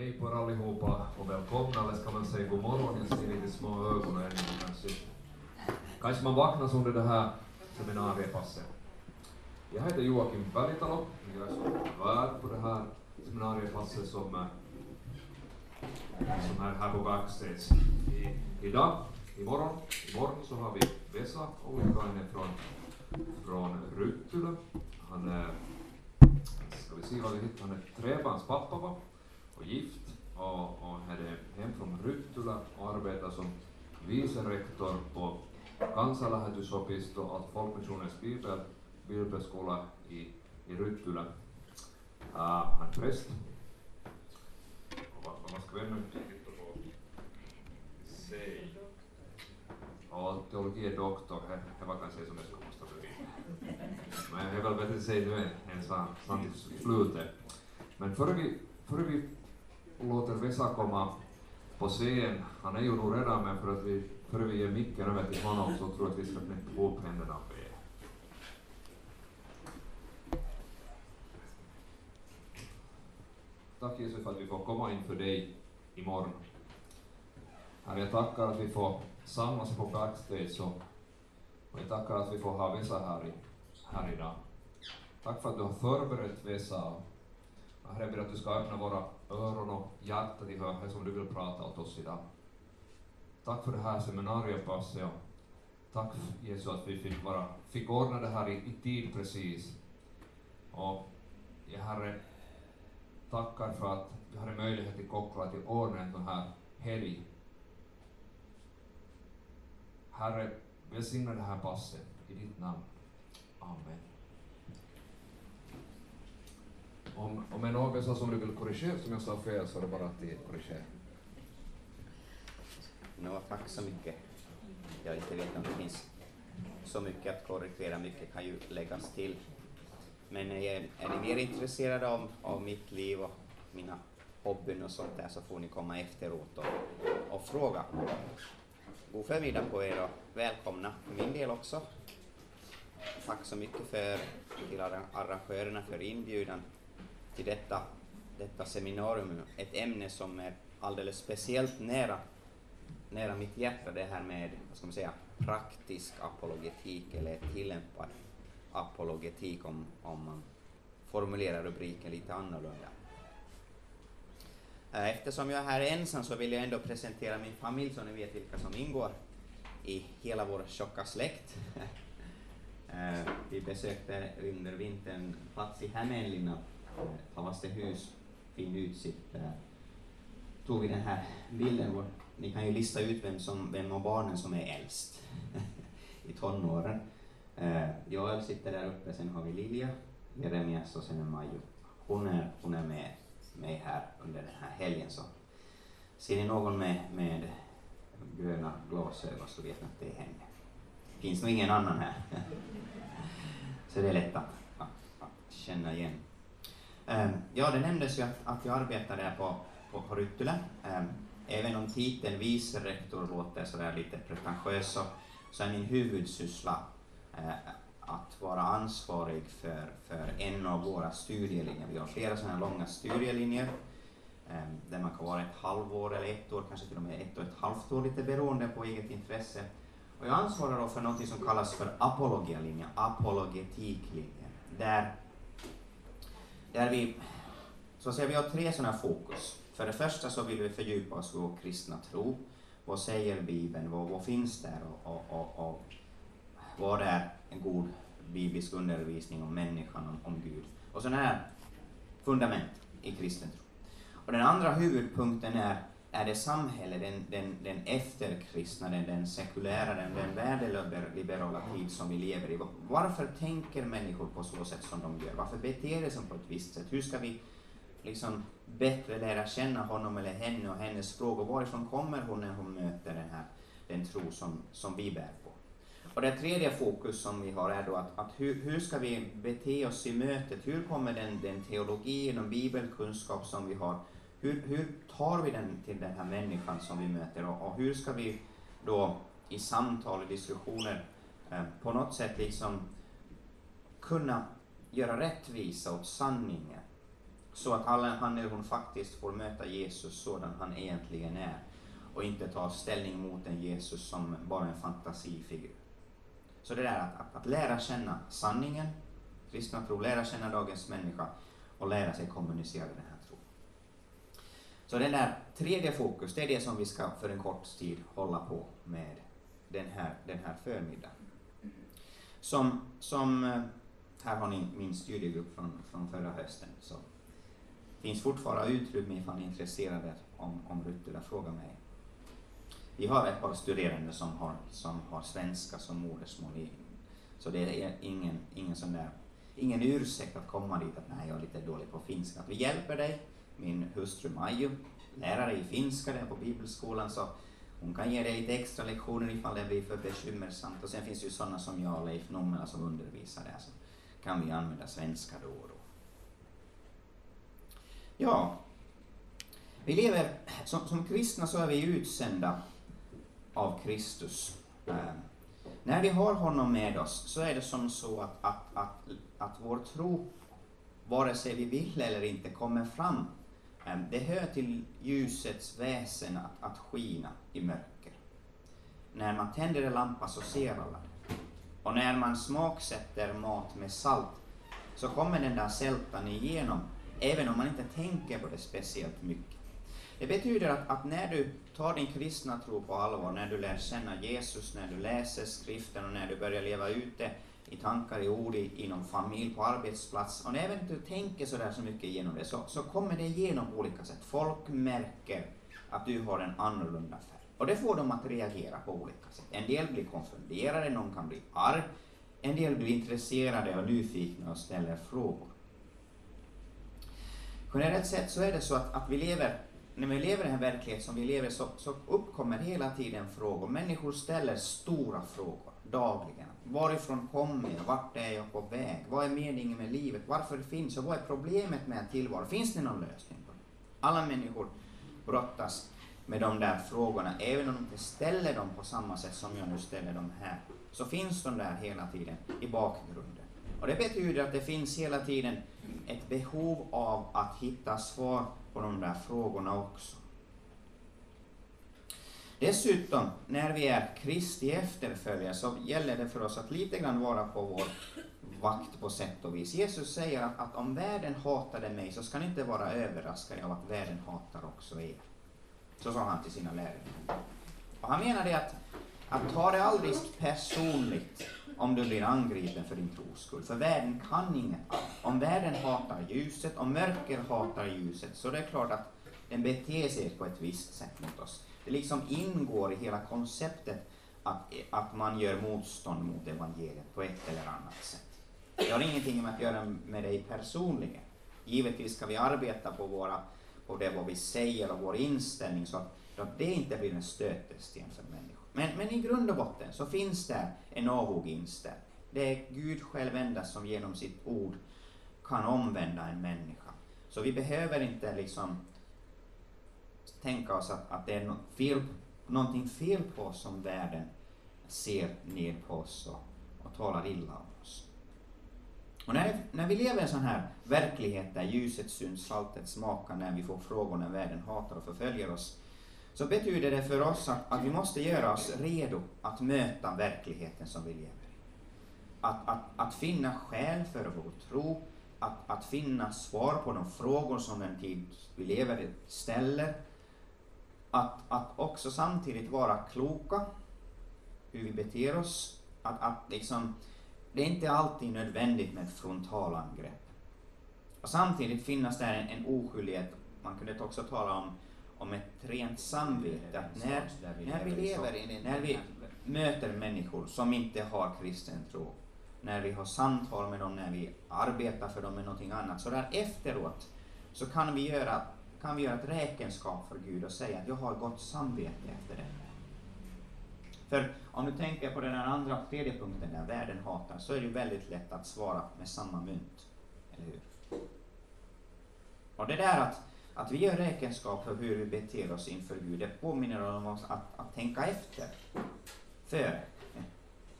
Hej på er allihopa och välkomna, eller ska man säga god morgon, jag ser lite små ögon ännu kanske. Kanske man vaknas under det här seminariepasset. Jag heter Joakim Bergtalo, jag är som värd på det här seminariepasset som, eh, som är här på backstage. I, idag, imorgon, imorgon så har vi Vesa Ollikainen från, från Ryttylä. Han är, ska vi se vad vi hittar, han är trebarnspappa va? Och gift och, och är hem från Ryttula och arbetar som vice rektor på kansanlähetysopisto, alltså Folkmissionens bibel, bibelskola i, i Ryttylä. Uh, ah, han är präst. Vad, vad ska vi ännu titta på? Se. Ja, teologi är doktor, det, var kanske som jag skulle måste bli. Men jag är väl bättre att säga nu än, än i slutet. Men före vi, före vi låter Vesa komma på scen, han är ju nog redan, men för att vi, före vi ger micken över till honom så tror jag att vi ska knäppa ihop händerna och be. Tack Jesus för att vi får komma inför dig imorgon. Herre, jag tackar att vi får samlas på backstage och, och jag tackar att vi får ha Vesa här, i, här idag. Tack för att du har förberett Vesa. Herre, jag ber att du ska öppna våra öron och hjärta till höra som du vill prata åt oss idag. Tack för det här seminariepasset och tack Jesus att vi fick, vara, fick ordna det här i, i tid precis. Och jag Herre, tackar för att vi hade möjlighet att koppla till ordna en sån här helg. Herre, välsigna det här passet i ditt namn. Amen. Om, om en någon sa som du vill korrigera, som jag sa fel, så är det bara att korrigera. No, tack så mycket. Jag inte vet om det finns så mycket att korrigera, mycket kan ju läggas till. Men är, är ni mer intresserade av, av mitt liv och mina hobbyn och sånt där så får ni komma efteråt och, och fråga. God förmiddag på er och välkomna för min del också. Tack så mycket för, till arrangörerna för inbjudan till detta, detta seminarium. Ett ämne som är alldeles speciellt nära, nära mitt hjärta, det här med vad ska man säga, praktisk apologetik eller tillämpad apologetik om, om man formulerar rubriken lite annorlunda. Eh, eftersom jag är här ensam så vill jag ändå presentera min familj så ni vet vilka som ingår i hela vår tjocka släkt. Eh, vi besökte under vintern plats i Hämeenlinna Tavastehus, fin utsikt. Där tog vi den här bilden. Ni kan ju lista ut vem, som, vem av barnen som är äldst i tonåren. Eh, Joel sitter där uppe, sen har vi Lilja, Jeremias och sen är Majo. Hon är, hon är med mig här under den här helgen. Så ser ni någon med, med gröna glasögon så vet ni att det är henne. Det finns nog ingen annan här. så det är lätt att, att, att känna igen. Ehm, ja, det nämndes ju att, att jag arbetar där på, på, på Ryttule. Ehm, även om titeln vice rektor låter sådär lite pretentiös så, så är min huvudsyssla eh, att vara ansvarig för, för en av våra studielinjer. Vi har flera sådana här långa studielinjer ehm, där man kan vara ett halvår eller ett år, kanske till och med ett och ett halvt år, lite beroende på eget intresse. Och jag ansvarar då för något som kallas för apologialinjen, apologetiklinjen, där där vi, så ser vi har tre sådana fokus. För det första så vill vi fördjupa oss i vår kristna tro. Vad säger Bibeln? Vad, vad finns där? Och, och, och, och vad är en god biblisk undervisning om människan, om, om Gud? Och sådana här fundament i kristen tro. Och den andra huvudpunkten är, är det samhälle, den, den, den efterkristna, den, den sekulära, den, den värdeliberala tid som vi lever i. Varför tänker människor på så sätt som de gör? Varför beter de sig på ett visst sätt? Hur ska vi liksom bättre lära känna honom eller henne och hennes frågor? Varifrån kommer hon när hon möter den här den tro som, som vi bär på? Och det tredje fokus som vi har är då att, att hur, hur ska vi bete oss i mötet? Hur kommer den, den teologi, den bibelkunskap som vi har hur, hur tar vi den till den här människan som vi möter och, och hur ska vi då i samtal och diskussioner eh, på något sätt liksom kunna göra rättvisa åt sanningen så att alla, han eller hon faktiskt får möta Jesus sådan han egentligen är och inte ta ställning mot en Jesus som bara en fantasifigur. Så det där att, att, att lära känna sanningen, kristna tro, lära känna dagens människa och lära sig kommunicera den här. Så den där tredje fokus, det är det som vi ska för en kort tid hålla på med den här, den här förmiddagen. Som, som, eh, här har ni min studiegrupp från, från förra hösten, så finns fortfarande utrymme ifall ni är intresserade om, om Ruttula frågar mig. Vi har ett par studerande som har, som har svenska som modersmål, så det är ingen, ingen sån där, ingen ursäkt att komma dit att nej, jag är lite dålig på finska. Att vi hjälper dig, min hustru Maju, lärare i finska där på bibelskolan, så hon kan ge dig lite extra lektioner ifall det blir för bekymmersamt. Och sen finns det ju sådana som jag och Leif Nommela som undervisar där, så kan vi använda svenska då och då. Ja, vi lever, som, som kristna så är vi utsända av Kristus. Eh, när vi har honom med oss så är det som så att, att, att, att vår tro, vare sig vi vill eller inte, kommer fram. Det hör till ljusets väsen att, att skina i mörker. När man tänder en lampa så ser alla det. Och när man smaksätter mat med salt så kommer den där sältan igenom, även om man inte tänker på det speciellt mycket. Det betyder att, att, när du tar din kristna tro på allvar, när du lär känna Jesus, när du läser skriften och när du börjar leva ut det, i tankar, i ord, i, inom familj, på arbetsplats, och även du tänker så där så mycket igenom det, så, så kommer det igenom på olika sätt. Folk märker att du har en annorlunda färg. Och det får dem att reagera på olika sätt. En del blir konfunderade, någon kan bli arg, en del blir intresserade och nyfikna och ställer frågor. Generellt sett så är det så att, att vi lever när vi lever i den här verkligheten som vi lever så, så uppkommer hela tiden frågor. Människor ställer stora frågor dagligen. Varifrån kommer jag? Vart är jag på väg? Vad är meningen med livet? Varför finns jag? Vad är problemet med en tillvaro? Finns det någon lösning på det? Alla människor brottas med de där frågorna, även om de inte ställer dem på samma sätt som jag nu ställer dem här, så finns de där hela tiden i bakgrunden. Och det betyder att det finns hela tiden ett behov av att hitta svar på de där frågorna också. Dessutom, när vi är Kristi efterföljare så gäller det för oss att lite grann vara på vår vakt på sätt och vis. Jesus säger att, om världen hatade mig så ska ni inte vara överraskade av att världen hatar också er. Så sa han till sina lärjungar. Och han menade att, att ta det aldrig personligt om du blir angripen för din tros skull. För världen kan inget. Om världen hatar ljuset, om mörker hatar ljuset, så det är klart att den beter sig på ett visst sätt mot oss. Det liksom ingår i hela konceptet att, att man gör motstånd mot evangeliet på ett eller annat sätt. Det har ingenting med att göra med dig personligen. Givetvis ska vi arbeta på, våra, på det vad vi säger och vår inställning så att, så att det inte blir en stötesten för människor. Men, men i grund och botten så finns det en avog inställning. Det är Gud själv endast som genom sitt ord kan omvända en människa. Så vi behöver inte liksom tänka oss att, att det är något fel, någonting fel på oss som världen ser ner på oss och, och talar illa om oss. Och när, när vi lever i en sån här verklighet där ljuset syns, saltet smakar, när vi får frågor när världen hatar och förföljer oss, så betyder det för oss att, att vi måste göra oss redo att möta verkligheten som vi lever i. Att, att, att finna skäl för vår tro, att, att finna svar på de frågor som den tid vi lever i ställer. Att, att också samtidigt vara kloka, hur vi beter oss. Att, att liksom, det är inte alltid nödvändigt med ett frontalangrepp. Och samtidigt finnas där en, en oskyldighet, man kunde också tala om om ett rent samvete. Att när, när vi lever, när vi möter människor som inte har kristen tro, när vi har samtal med dem, när vi arbetar för dem med någonting annat, så där efteråt så kan vi göra, kan vi göra ett räkenskap för Gud och säga att jag har gott samvete efter det. För om du tänker på den här andra, tredje punkten där världen hatar, så är det väldigt lätt att svara med samma mynt. Eller hur? Och det där att att vi gör räkenskap för hur vi beter oss inför Gud, det påminner om oss att, att tänka efter. Före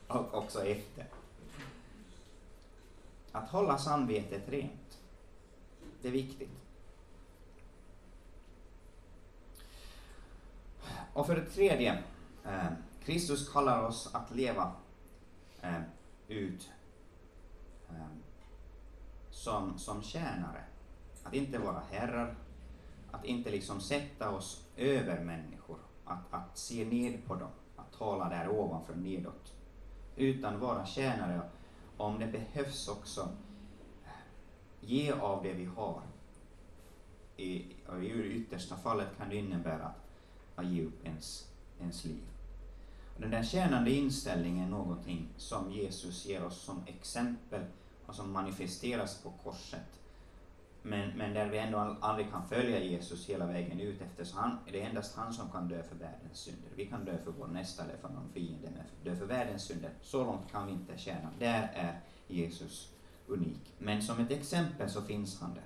och också efter. Att hålla samvetet rent. det är viktigt. Och för det tredje, eh, Kristus kallar oss att leva eh, ut eh, som, som tjänare. Att inte vara herrar, att inte liksom sätta oss över människor, att, att se ned på dem, att tala där ovanför nedåt, utan vara tjänare om det behövs också eh, ge av det vi har. I, I yttersta fallet kan det innebära att, att ge upp ens, ens liv. Och den där tjänande inställningen är någonting som Jesus ger oss som exempel och som manifesteras på korset men, men där vi ändå aldrig kan följa Jesus hela vägen ut eftersom han, det är endast han som kan dö för världens synder. Vi kan dö för vår nästa eller för någon fiende, men dö för världens synder, så långt kan vi inte tjäna. Där är Jesus unik. Men som ett exempel så finns han där.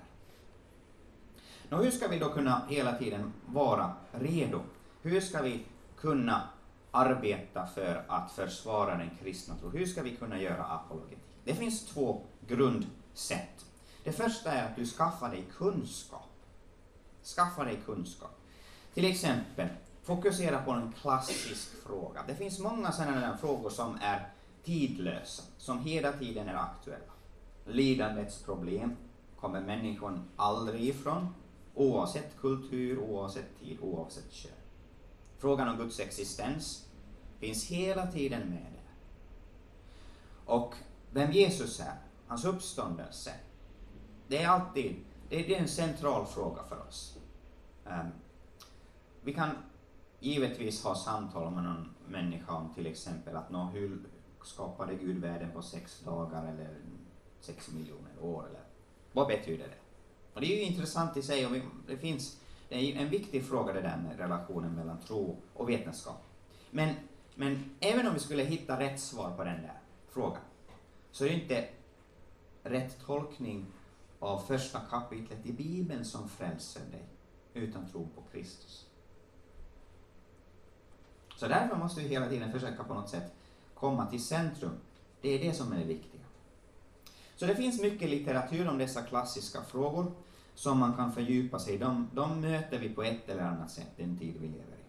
Nå, hur ska vi då kunna hela tiden vara redo? Hur ska vi kunna arbeta för att försvara den kristna tron? Hur ska vi kunna göra apologetik? Det finns två grundsätt det första är att du skaffar dig kunskap. Skaffa dig kunskap. Till exempel, fokusera på en klassisk fråga. Det finns många sådana frågor som är tidlösa, som hela tiden är aktuella. Lidandets problem kommer människan aldrig ifrån, oavsett kultur, oavsett tid, oavsett kön. Frågan om Guds existens finns hela tiden med där. Och vem Jesus är, hans uppståndelse, det är alltid det är en central fråga för oss. Ehm, vi kan givetvis ha samtal med någon människa om till exempel att nå, hur skapade Gud världen på sex dagar eller sex miljoner år eller vad betyder det? Och det är ju intressant i sig och det finns det är en viktig fråga det där med relationen mellan tro och vetenskap. Men, men även om vi skulle hitta rätt svar på den där frågan så är det inte rätt tolkning av första kapitlet i Bibeln som frälser dig, utan tro på Kristus. Så därför måste vi hela tiden försöka på något sätt komma till centrum. Det är det som är det viktiga. Så det finns mycket litteratur om dessa klassiska frågor som man kan fördjupa sig i. De, de möter vi på ett eller annat sätt den tid vi lever i.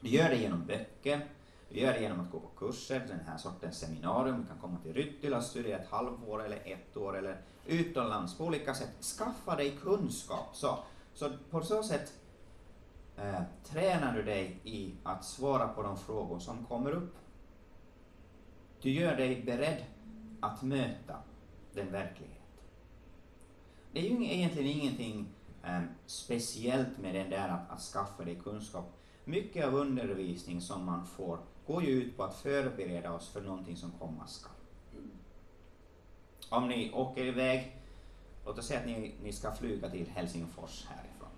Vi gör det genom böcker, vi gör det genom att gå på kurser, den här sortens seminarium. Vi kan komma till Ryttila och studera ett halvår eller ett år eller utomlands på olika sätt. Skaffa dig kunskap. Så, så på så sätt eh, tränar du dig i att svara på de frågor som kommer upp. Du gör dig beredd att möta den verklighet. Det är ju egentligen ingenting eh, speciellt med den där att, att skaffa dig kunskap. Mycket av undervisning som man får går ju ut på att förbereda oss för någonting som komma skall. Om ni åker iväg, låt oss säga att ni, ni ska flyga till Helsingfors härifrån.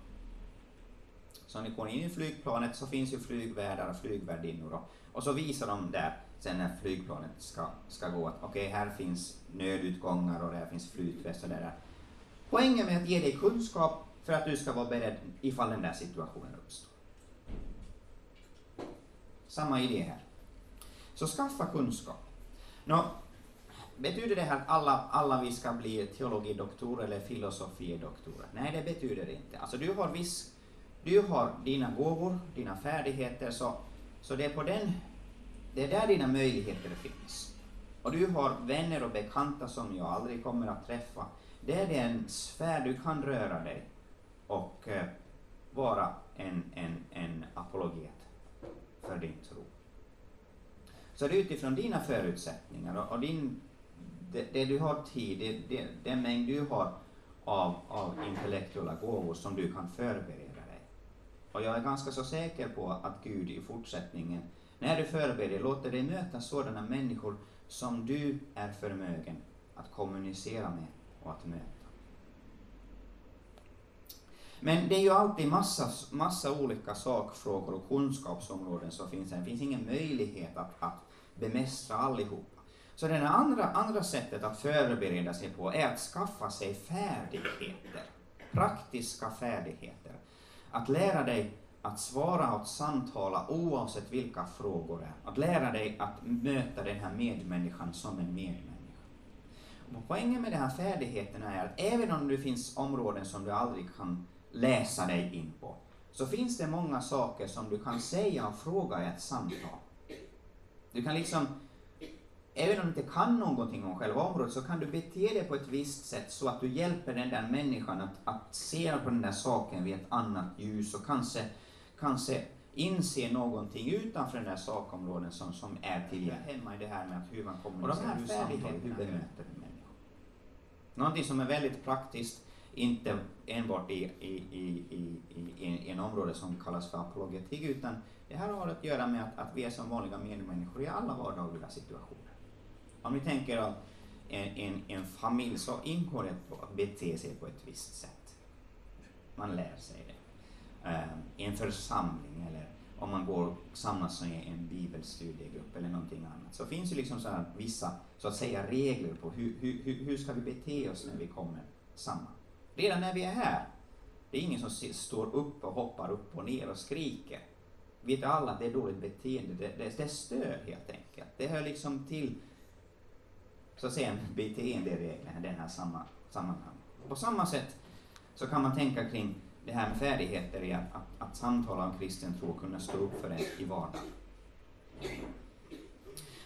Så när ni går in i flygplanet så finns ju flygvärdar och flygvärdinnor och, och så visar de där sen när flygplanet ska, ska gå att okej, okay, här finns nödutgångar och där finns flytväst och det där. Poängen med att ge dig kunskap för att du ska vara beredd ifall den där situationen uppstår. Samma idé här. Så skaffa kunskap. Nå, betyder det här att alla, alla vi ska bli teologidoktorer eller filosofidoktorer? Nej, det betyder det inte. Alltså du har viss, du har dina gåvor, dina färdigheter, så, så det är på den, det är där dina möjligheter finns. Och du har vänner och bekanta som jag aldrig kommer att träffa. Det är den sfär du kan röra dig och eh, vara en, en, en apologet för din tro. Så det är utifrån dina förutsättningar och, och din, det, det, du har tid, det, det, den mängd du har av, av intellektuella gåvor som du kan förbereda dig. Och jag är ganska så säker på att Gud i fortsättningen, när du förbereder, låter dig möta sådana människor som du är förmögen att kommunicera med och att möta. Men det är ju alltid massa, massa olika sakfrågor och kunskapsområden som finns. här. Det finns ingen möjlighet att, att bemästra allihopa. Så det andra, andra sättet att förbereda sig på är att skaffa sig färdigheter, praktiska färdigheter. Att lära dig att svara och samtala oavsett vilka frågor det är. Att lära dig att möta den här medmänniskan som en medmänniska poängen med de här färdigheterna är att även om det finns områden som du aldrig kan läsa dig in på, så finns det många saker som du kan säga och fråga i ett samtal. Du kan liksom, även om du inte kan någonting om själva området, så kan du bete dig på ett visst sätt så att du hjälper den där människan att, att se på den där saken vid ett annat ljus och kanske, kanske inse någonting utanför den där sakområden som, som är till hemma i det här med att hur man kommunicerar, hur färdigheter, hur bemöter en människa. Någonting som är väldigt praktiskt, inte enbart i, i, i, i, i, i en område som kallas för apologetik, utan det här har att göra med att, att vi är som vanliga medmänniskor i alla vardagliga situationer. Om ni tänker att en, en, en familj så ingår det att bete sig på ett visst sätt. Man lär sig det. Um, I en församling eller om man går samlas i en bibelstudiegrupp eller någonting annat, så finns det liksom så vissa så att säga regler på hur, hur, hur ska vi bete oss när vi kommer samman. Redan när vi är här, det är ingen som står upp och hoppar upp och ner och skriker. Vi vet alla att det är dåligt beteende, det, det, det stör helt enkelt. Det hör liksom till så att säga beteendereglerna i den här samma, sammanhanget. På samma sätt så kan man tänka kring det här med färdigheter i att, att, att samtala om kristen tro och kunna stå upp för det i vardagen.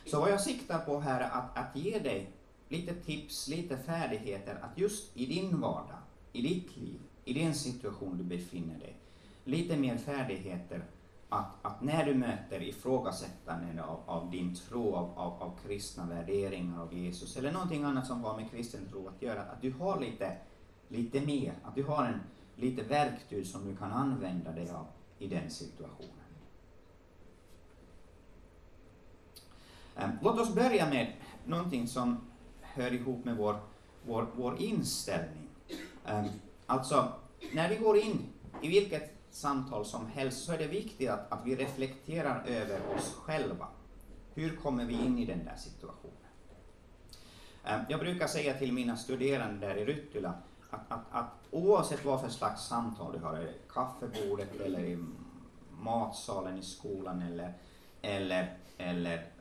Så vad jag siktar på här är att, att ge dig lite tips, lite färdigheter att just i din vardag, i ditt liv, i den situation du befinner dig, lite mer färdigheter att, att när du möter ifrågasättande av, av din tro, av, av, av kristna värderingar av Jesus, eller någonting annat som har med kristen tro att göra, att du har lite, lite mer, att du har en, lite verktyg som du kan använda dig av i den situationen. Ehm, låt oss börja med någonting som hör ihop med vår, vår, vår inställning. Ehm, alltså, när vi går in i vilket samtal som helst så är det viktigt att, att vi reflekterar över oss själva. Hur kommer vi in i den där situationen? Ehm, jag brukar säga till mina studerande där i Ryttila att, att, att oavsett vad för slags samtal du har, i kaffebordet eller i matsalen i skolan eller, eller, eller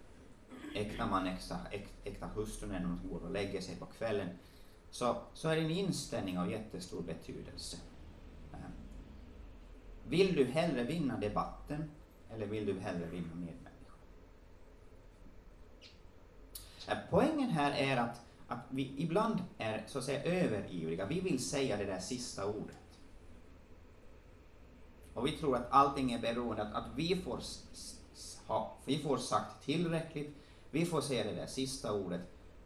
äkta man, äkta, äkta hustru när de går och lägger sig på kvällen, så, så är din inställning av jättestor betydelse. Ehm, vill du hellre vinna debatten eller vill du hellre vinna medmänniskor? Ehm, poängen här är att att vi ibland är så att säga överivriga. Vi vill säga det där sista ordet. Och vi tror att allting är beroende av att vi får, ha, vi får sagt tillräckligt, vi får säga det där sista ordet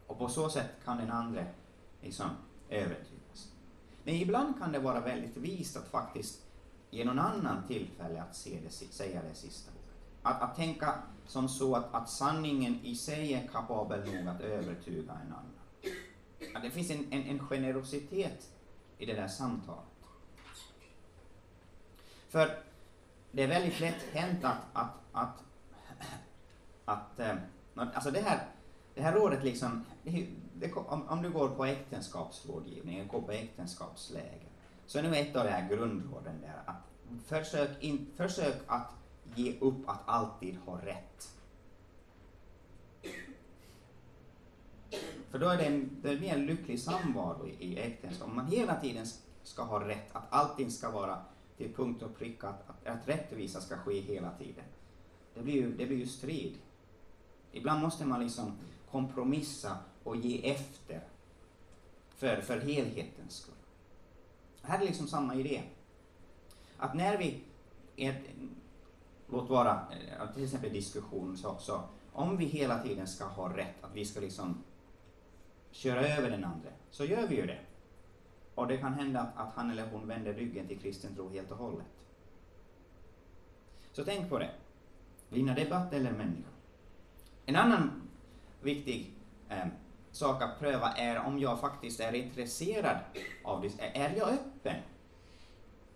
och på så sätt kan den andra liksom övertygas. Men ibland kan det vara väldigt vist att faktiskt ge någon annan tillfälle att se det, säga det sista ordet. Att, att tänka som så att, att sanningen i sig är kapabel nog att övertyga en annan ja, det finns en, en, en generositet i det där samtalet. För det är väldigt lätt hänt att, att, att, att eh, alltså det här, det här rådet liksom, det, det, om, om, du går på äktenskapsrådgivning, går på äktenskapsläger, så är nu ett av de här grundråden där att försök, in, försök att ge upp att alltid ha rätt. För då är det, en, det blir en lycklig samvaro i, i äktenskap. Om man hela tiden ska ha rätt, att allting ska vara till punkt och pricka, att, att, att rättvisa ska ske hela tiden. Det blir ju, det blir ju strid. Ibland måste man liksom kompromissa och ge efter för, för helhetens skull. Här är liksom samma idé. Att när vi, ett, låt vara eh, till exempel diskussion, så, så om vi hela tiden ska ha rätt, att vi ska liksom köra över den andra, så gör vi ju det. Och det kan hända att han eller hon vänder ryggen till kristen tro helt och hållet. Så tänk på det. Vinna debatt eller människa. En annan viktig eh, sak att pröva är om jag faktiskt är intresserad av det. Är jag öppen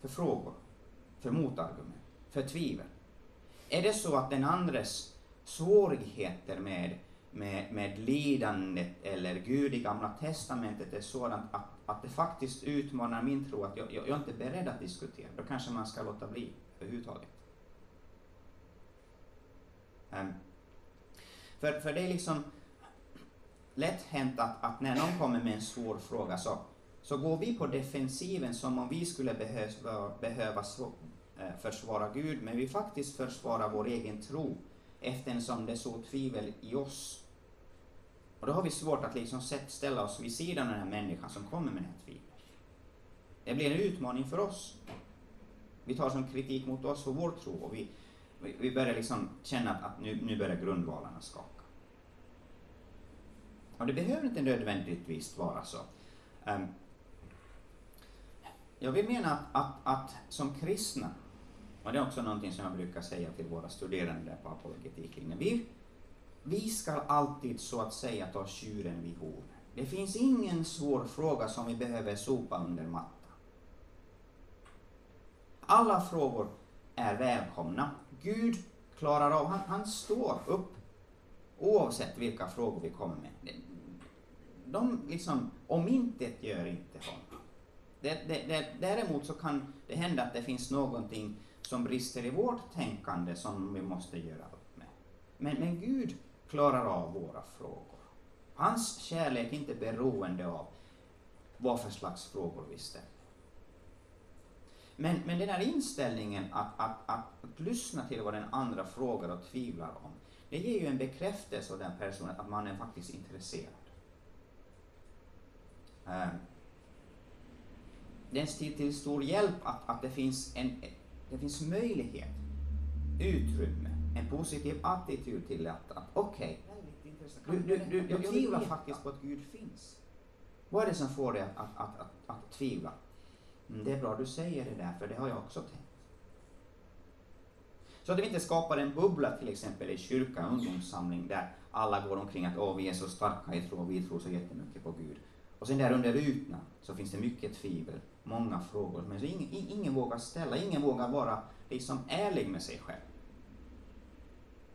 för frågor, för motargument, för tvivel? Är det så att den andres svårigheter med med, med lidandet eller Gud i Gamla Testamentet är sådant att, att det faktiskt utmanar min tro, att jag, jag, jag är inte beredd att diskutera, då kanske man ska låta bli överhuvudtaget. Um, för, för det är liksom, lätt hänt att, att när någon kommer med en svår fråga så, så går vi på defensiven som om vi skulle behöva, behöva eh, försvara Gud, men vi faktiskt försvarar vår egen tro eftersom det så tvivel i oss. Och då har vi svårt att liksom ställa oss vid sidan av den här människan som kommer med det här tvivlet. Det blir en utmaning för oss. Vi tar som kritik mot oss och vår tro och vi, vi börjar liksom känna att nu, nu börjar grundvalarna skaka. Och det behöver inte nödvändigtvis vara så. Ehm, jag vill mena att, att, att, som kristna, och det är också någonting som jag brukar säga till våra studerande på apologetiklinjen, vi, vi ska alltid så att säga ta tjuren vid hornen. Det finns ingen svår fråga som vi behöver sopa under mattan. Alla frågor är välkomna. Gud klarar av, han, han står upp oavsett vilka frågor vi kommer med. De liksom omintetgör inte honom. Det, det, det, däremot så kan det hända att det finns någonting som brister i vårt tänkande som vi måste göra upp med. Men, men Gud klarar av våra frågor. Hans kärlek är inte beroende av vad för slags frågor vi ställer. Men, men den här inställningen att, att, att, att, lyssna till vad den andra frågar och tvivlar om, det ger ju en bekräftelse av den personen att man är faktiskt intresserad. Ehm, det är till stor hjälp att, att det, finns en, det finns möjlighet, utrymme, en positiv attityd till att, att okej, okay, du, du, du, du tvivlar faktiskt på att Gud finns. Vad är det som får dig att, att, att, att, att tvivla? Mm, det är bra du säger det där, för det har jag också tänkt. Så att vi inte skapar en bubbla till exempel i kyrka, ungdomssamling, där alla går omkring att åh, vi är så starka i tro vi tror så jättemycket på Gud. Och sen där under ytan så finns det mycket tvivel, många frågor, men ingen, ingen vågar ställa, ingen vågar vara liksom ärlig med sig själv.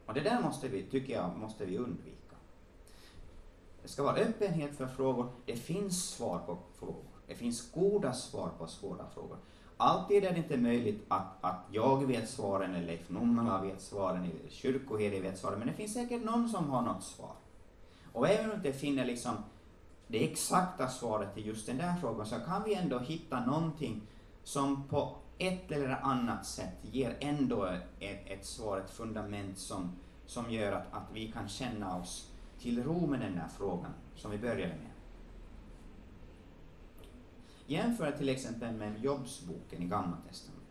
Och det där måste vi, tycker jag, måste vi undvika. Det ska vara öppenhet för frågor, det finns svar på frågor. Det finns goda svar på svåra frågor. Alltid är det inte möjligt att, att jag vet svaren, eller Leif Nummela vet svaren, eller kyrkoherde vet svaren, men det finns säkert någon som har något svar. Och även om du inte finner liksom det exakta svaret till just den där frågan, så kan vi ändå hitta någonting som på ett eller annat sätt ger ändå ett, ett svar, ett fundament som, som gör att, att vi kan känna oss till ro med den där frågan som vi började med. Jämför till exempel med Jobsboken i Gamla testamentet.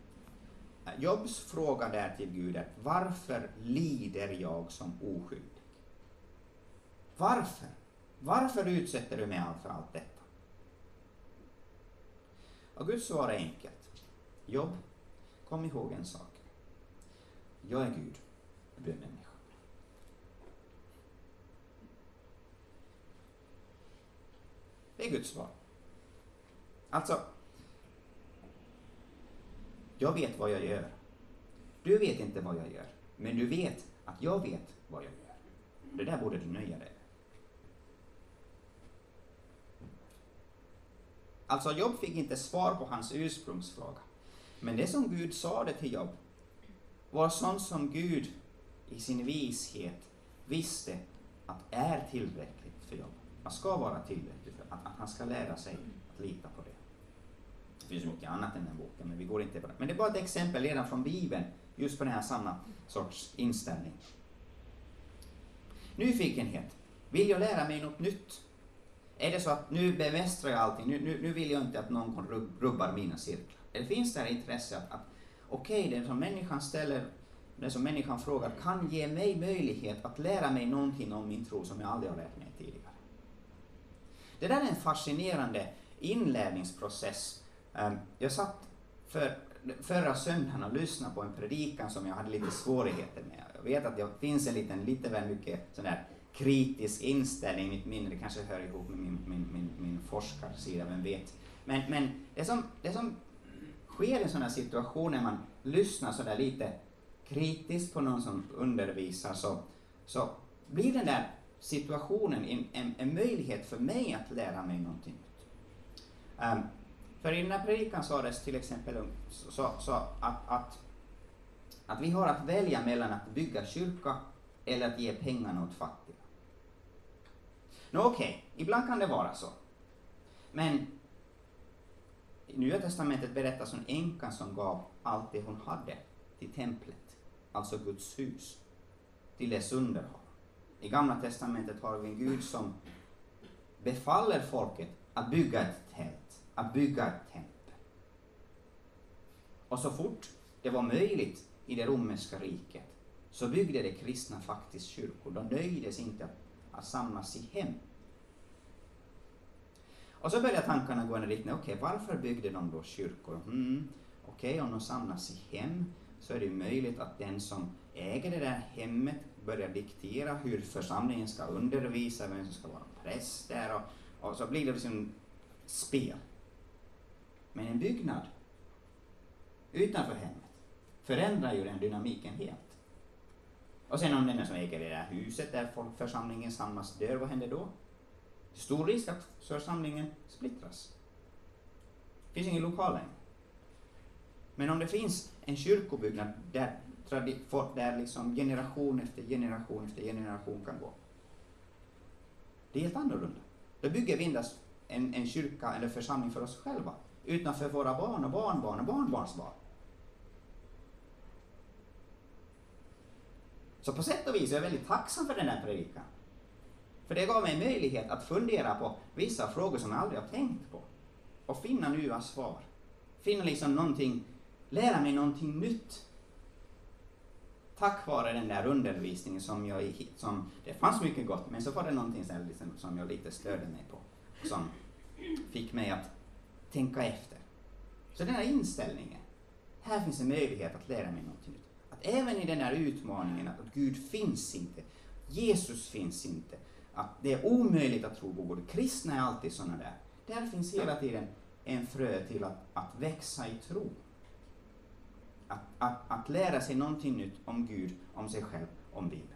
Jobs fråga där till Gud är varför lider jag som oskyldig? Varför? Varför utsätter du mig för allt detta? Och Guds svar är enkelt. Jobb, kom ihåg en sak. Jag är Gud, du är människa. Det är Guds svar. Alltså, jag vet vad jag gör. Du vet inte vad jag gör, men du vet att jag vet vad jag gör. Det där borde du nöja dig Alltså Jobb fick inte svar på hans ursprungsfråga. Men det som Gud sade till Jobb var sånt som Gud i sin vishet visste att är tillräckligt för Jobb. Man ska vara tillräckligt för att, att han ska lära sig att lita på det. Det finns mycket annat än den boken, men vi går inte på det. Men det är bara ett exempel redan från Bibeln, just på den här samma sorts inställning. Nyfikenhet. Vill jag lära mig något nytt? Är det så att nu bemästrar jag allting, nu, nu, nu vill jag inte att någon rubbar mina cirklar. Eller finns det intresse att, att okej, okay, det som människan ställer, det som människan frågar kan ge mig möjlighet att lära mig någonting om min tro som jag aldrig har lärt mig tidigare. Det där är en fascinerande inlärningsprocess. Ehm, jag satt för, förra söndagen och lyssnade på en predikan som jag hade lite svårigheter med. Jag vet att det finns en liten, lite väl mycket sån där kritisk inställning, mitt mindre det kanske hör ihop med min, min, min, min forskarsida, vem vet. Men, men det, som, det som sker i en sån här situation när man lyssnar sådär lite kritiskt på någon som undervisar så, så blir den där situationen en, en, en möjlighet för mig att lära mig någonting. Um, för i den här predikan sades till exempel så, så att, att, att vi har att välja mellan att bygga kyrka eller att ge pengarna åt fattiga. Nå okej, okay. ibland kan det vara så. Men i Nya Testamentet berättas om änkan som gav allt det hon hade till templet, alltså Guds hus, till dess underhåll. I Gamla Testamentet har vi en Gud som befaller folket att bygga ett tält, att bygga ett tempel. Och så fort det var möjligt i det romerska riket så byggde de kristna faktiskt kyrkor. De nöjdes inte att samlas i hem. Och så börjar tankarna gå i en riktning, okej, okay, varför byggde de då kyrkor? Mm, okej, okay, om de samlas i hem så är det möjligt att den som äger det där hemmet börjar diktera hur församlingen ska undervisa, vem som ska vara präst där och, och så blir det liksom spel. Men en byggnad utanför hemmet förändrar ju den dynamiken helt. Och sen om den som äger det där huset där församlingen samlas dör, vad händer då? Stor risk att församlingen splittras. Det finns ingen lokal längre. Men om det finns en kyrkobyggnad där, där liksom generation efter generation efter generation kan gå. Det är helt annorlunda. Då bygger vi endast en, en kyrka eller församling för oss själva, utan för våra barn och barnbarn och barnbarnsbarn. Så på sätt och vis är jag väldigt tacksam för den här predikan. För det gav mig möjlighet att fundera på vissa frågor som jag aldrig har tänkt på. Och finna nya svar. Finna liksom någonting, lära mig någonting nytt. Tack vare den där undervisningen som jag, som, det fanns mycket gott, men så var det någonting som, liksom, som jag lite störde mig på. Som fick mig att tänka efter. Så den här inställningen, här finns en möjlighet att lära mig någonting nytt. Även i den här utmaningen att Gud finns inte, Jesus finns inte, att det är omöjligt att tro på Gud. Kristna är alltid sådana där. Där finns hela tiden en frö till att, att växa i tro. Att, att, att lära sig någonting nytt om Gud, om sig själv, om Bibeln.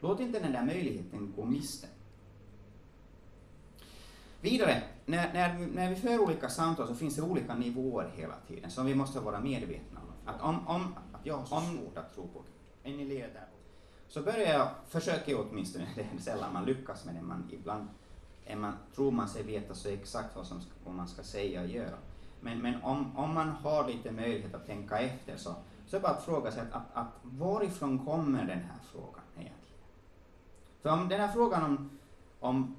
Låt inte den där möjligheten gå miste. Vidare, när, när, när vi för olika samtal så finns det olika nivåer hela tiden som vi måste vara medvetna om. Att om, om jag har så om, svårt att tro på Gud, är ni där? så börjar jag, försöker jag åtminstone, det är sällan man lyckas med det, man ibland är man, tror man sig veta så exakt vad, som, vad man ska säga och göra. Men, men om, om man har lite möjlighet att tänka efter så, så är det bara att fråga sig att, att, att varifrån kommer den här frågan egentligen? För om den här frågan om, om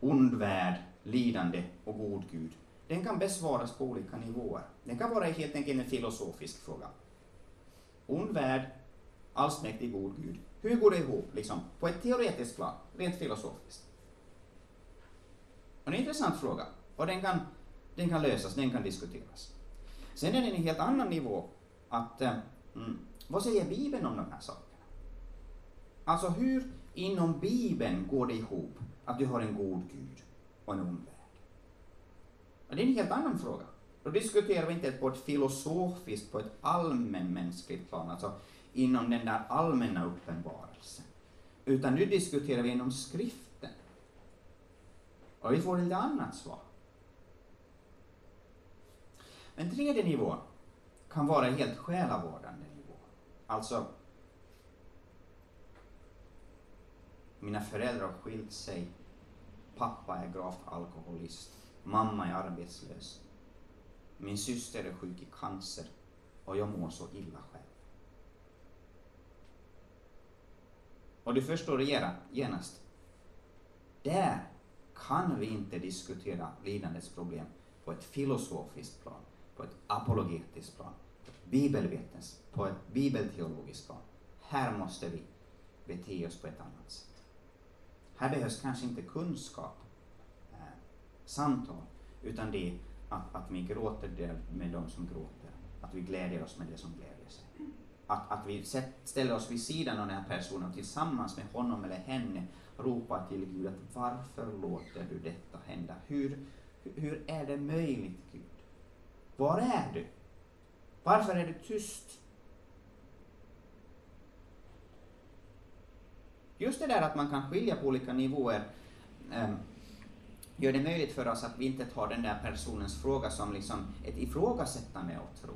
ond värld, lidande och god Gud, den kan besvaras på olika nivåer. Den kan vara helt enkelt en filosofisk fråga. Ond värld, allsmäktig god Gud. Hur går det ihop, liksom, på ett teoretiskt plan, rent filosofiskt? Och det är en intressant fråga, och den kan, den kan lösas, den kan diskuteras. Sen är det en helt annan nivå, att eh, mm, vad säger Bibeln om de här sakerna? Alltså hur inom Bibeln går det ihop att du har en god Gud och en ond värld? Och det är en helt annan fråga. Då diskuterar vi inte på ett filosofiskt, på ett allmänmänskligt plan, alltså inom den där allmänna uppenbarelsen, utan nu diskuterar vi inom skriften. Och vi får lite annat svar. En tredje nivå kan vara helt själavårdande nivå. Alltså, mina föräldrar har skilt sig, pappa är gravt alkoholist, mamma är arbetslös, min syster är sjuk i cancer och jag mår så illa själv. Och du förstår genast, där kan vi inte diskutera lidandets problem på ett filosofiskt plan, på ett apologetiskt plan, på ett bibelvetens, på ett bibelteologiskt plan. Här måste vi bete oss på ett annat sätt. Här behövs kanske inte kunskap, samtal, utan det att, att vi gråter med de som gråter, att vi glädjer oss med det som glädjer sig att, att vi ställer oss vid sidan av den här personen och tillsammans med honom eller henne ropar till Gud att varför låter du detta hända? Hur, hur är det möjligt Gud? Var är du? Varför är du tyst? Just det där att man kan skilja på olika nivåer um, gör det möjligt för oss att vi inte tar den där personens fråga som liksom ett ifrågasättande av tro.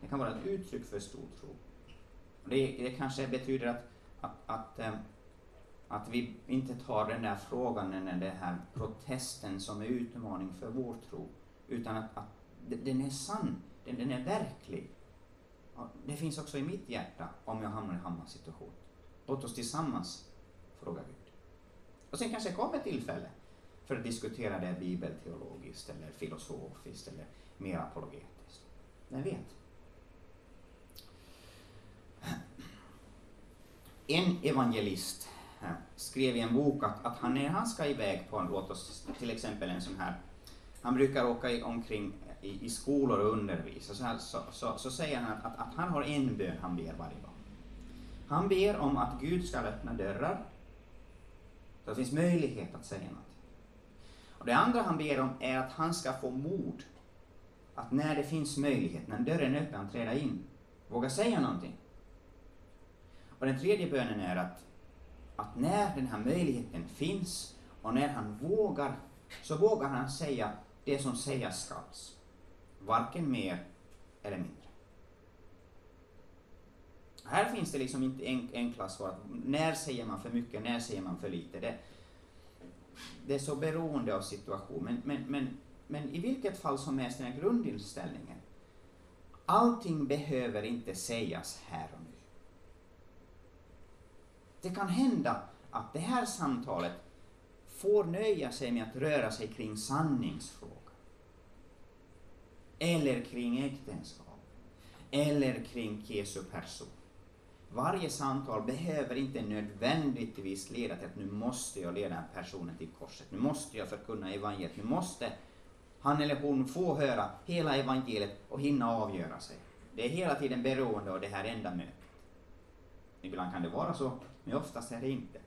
Det kan vara ett uttryck för stor tro. Det, det kanske betyder att, att, att, eh, Att vi inte tar den där frågan, den här protesten som är utmaning för vår tro, utan att, att den är sann, den, den är verklig. Det finns också i mitt hjärta om jag hamnar i Hammars situation. Låt oss tillsammans fråga Gud. Och sen kanske det kommer tillfälle för att diskutera det bibelteologiskt eller filosofiskt eller mer apologetiskt. Vem vet? En evangelist eh, skrev i en bok att, att han när han ska iväg på en, låt oss till exempel en sån här, han brukar åka i, omkring i, i skolor och undervisa, så, här, så, så, så, säger han att, att, att, han har en bön han ber varje dag. Han ber om att Gud ska öppna dörrar, så det finns möjlighet att säga något. Och det andra han ber om är att han ska få mod att när det finns möjlighet, när dörren är öppen, träda in, våga säga någonting. Och den tredje bönen är att, att när den här möjligheten finns och när han vågar, så vågar han säga det som sägas skall. Varken mer eller mindre. Här finns det liksom inte enkla svar. När säger man för mycket, när säger man för lite? Det, det är så beroende av situationen. Men, men, men, men i vilket fall som helst, den här grundinställningen. Allting behöver inte sägas här och nu. Det kan hända att det här samtalet får nöja sig med att röra sig kring sanningsfrågan. Eller kring äktenskap. Eller kring Jesu person. Varje samtal behöver inte nödvändigtvis leda till att nu måste jag leda personen till korset. Nu måste jag förkunna evangeliet. Nu måste han eller hon få höra hela evangeliet och hinna avgöra sig. Det är hela tiden beroende av det här enda mötet. Ibland kan det vara så, men oftast är det inte.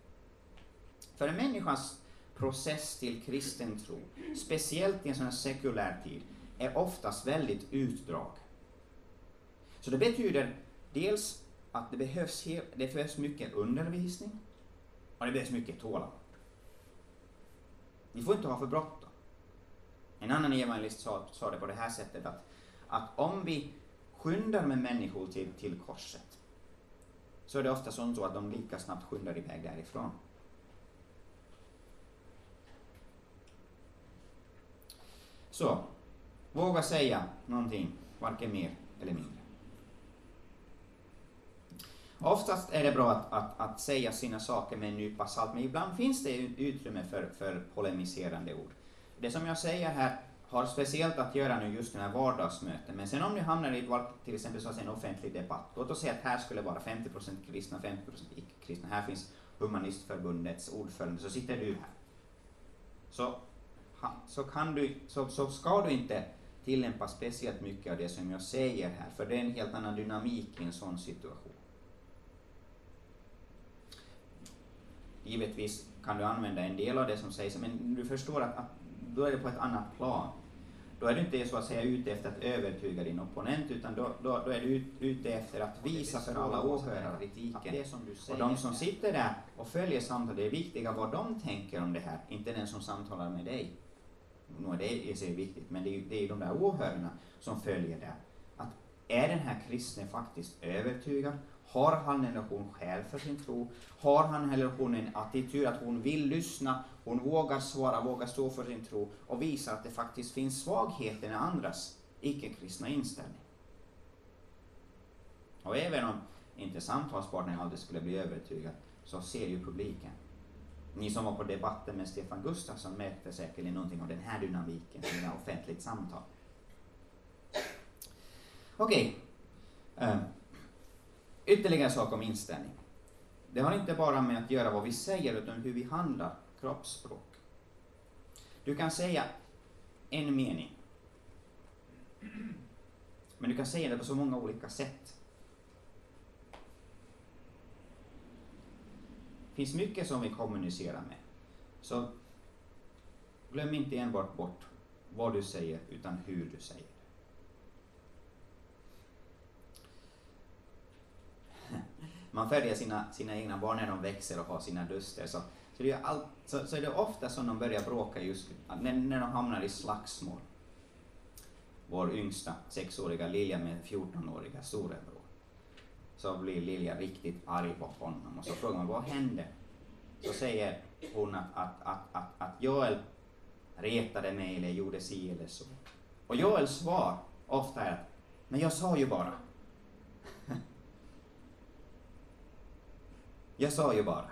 För en människas process till kristen tro, speciellt i en sån här sekulär tid, är oftast väldigt utdrag. Så det betyder dels att det behövs, det behövs mycket undervisning och det behövs mycket tålamod. Vi får inte ha för bråttom. En annan evangelist sa, sa det på det här sättet att, att om vi skyndar med människor till, till korset så är det ofta så att de lika snabbt skyndar iväg därifrån. Så, våga säga någonting, varken mer eller mindre. Oftast är det bra att, att, att säga sina saker med en nypa salt, men ibland finns det utrymme för, för polemiserande ord. Det som jag säger här har speciellt att göra nu just den här vardagsmöten. Men sen om ni hamnar i till exempel så en offentlig debatt, låt oss säga att här skulle vara 50% kristna, 50% icke-kristna. Här finns Humanistförbundets ordförande, så sitter du här. Så, så, kan du, så, så ska du inte tillämpa speciellt mycket av det som jag säger här, för det är en helt annan dynamik i en sån situation. Givetvis kan du använda en del av det som sägs, men du förstår att, att då är det på ett annat plan. Då är du inte så att säga ute efter att övertyga din opponent, utan då, då, då är du ute efter att visa för alla åhörare kritiken. Och de som sitter där och följer samtalet, det är viktiga vad de tänker om det här, inte den som samtalar med dig. Är det i sig viktigt, men det är, det är de där åhörarna som följer det. Att är den här kristne faktiskt övertygad? Har han eller hon skäl för sin tro? Har han eller hon en attityd att hon vill lyssna, hon vågar svara, vågar stå för sin tro och visar att det faktiskt finns svagheter i andras icke-kristna inställning. Och även om inte samtalspartnern aldrig skulle bli övertygad så ser ju publiken. Ni som var på debatten med Stefan Gustafsson märkte säkerligen någonting av den här dynamiken i ett offentligt samtal. Okej. Okay. Um. Ytterligare en sak om inställning. Det har inte bara med att göra vad vi säger utan hur vi handlar, kroppsspråk. Du kan säga en mening. Men du kan säga det på så många olika sätt. Det finns mycket som vi kommunicerar med. Så glöm inte enbart bort vad du säger, utan hur du säger. Man följer sina, sina egna barn när de växer och har sina duster så, så, det är, all, så, så är det ofta som de börjar bråka just när, när de hamnar i slagsmål. Vår yngsta sexåriga Lilja med 14-åriga storebror. Så blir Lilja riktigt arg på honom och så frågar man vad hände? så säger hon att, att, att, att, att Joel retade mig eller gjorde si eller så. Och Joels svar ofta är att men jag sa ju bara. Jag sa ju bara.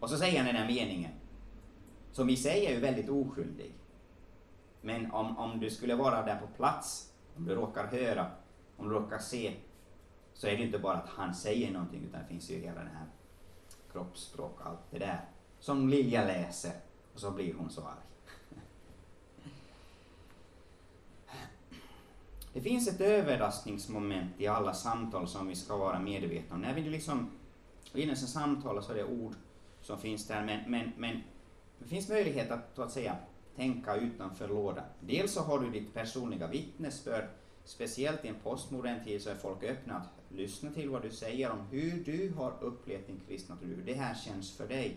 Och så säger han den här meningen, som i sig är ju väldigt oskyldig. Men om, om du skulle vara där på plats, om du råkar höra, om du råkar se, så är det inte bara att han säger någonting, utan det finns ju hela den här kroppsspråk och allt det där, som Lilja läser, och så blir hon så arg. Det finns ett överraskningsmoment i alla samtal som vi ska vara medvetna om. När vi liksom innan samtal så är det ord som finns där, men, men, men det finns möjlighet att, så att säga, tänka utanför lådan. Dels så har du ditt personliga vittnesbörd, speciellt i en postmodern tid så är folk öppna att lyssna till vad du säger om hur du har upplevt din kristna tro, hur det här känns för dig.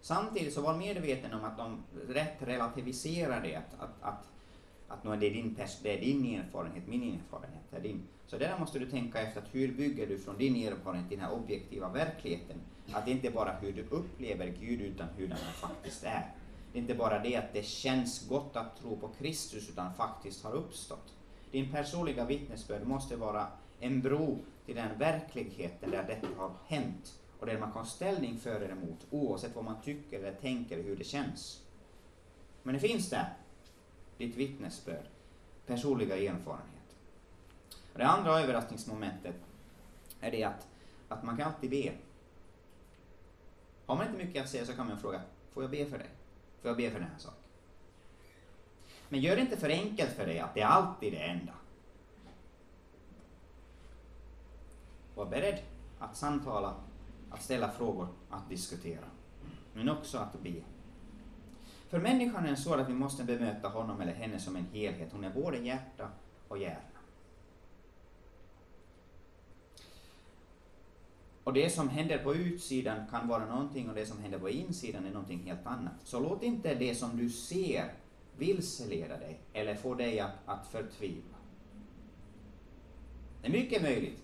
Samtidigt så var medveten om att de rätt relativiserar det, att, att, att, att nu det, är din, det är din erfarenhet, min erfarenhet är din. Så där måste du tänka efter att hur bygger du från din erfarenhet den här objektiva verkligheten att det inte bara hur du upplever Gud utan hur den faktiskt är. Det är inte bara det att det känns gott att tro på Kristus utan faktiskt har uppstått. Din personliga vittnesbörd måste vara en bro till den verkligheten där detta har hänt och där man kan ställning för eller emot oavsett vad man tycker eller tänker hur det känns. Men det finns där, ditt vittnesbörd, personliga erfarenhet. Och det andra överraskningsmomentet är det att, att man kan alltid be har man inte mycket att säga så kan man fråga, får jag be för dig? Får jag be för den här saken? Men gör det inte för enkelt för dig att det alltid är det enda. Var beredd att samtala, att ställa frågor, att diskutera. Men också att be. För människan är det så att vi måste bemöta honom eller henne som en helhet. Hon är både hjärta och hjärna. Och det som händer på utsidan kan vara någonting och det som händer på insidan är någonting helt annat. Så låt inte det som du ser vilseleda dig eller få dig att, att förtvivla. Det är mycket möjligt.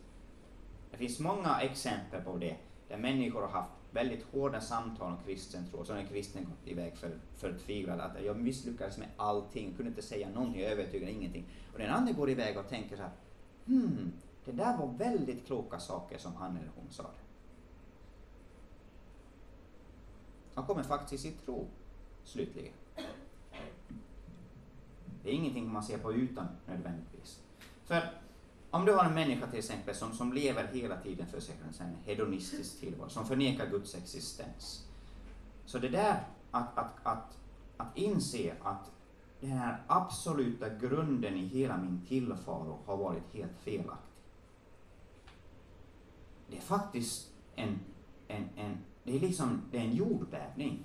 Det finns många exempel på det, där människor har haft väldigt hårda samtal om kristen tro, så när kristen gått iväg för förtvivlad, att jag misslyckades med allting, kunde inte säga någonting, jag övertygade ingenting. Och den andra går iväg och tänker så här, hmm, det där var väldigt kloka saker som han eller hon sa. Han kommer faktiskt i tro, slutligen. Det är ingenting man ser på utan nödvändigtvis. För om du har en människa till exempel som, som lever hela tiden för sig själv, en hedonistisk tillvaro, som förnekar Guds existens. Så det där att, att, att, att inse att den här absoluta grunden i hela min tillvaro har varit helt felaktig det är faktiskt en, en, en, det är liksom, det är en jordbävning.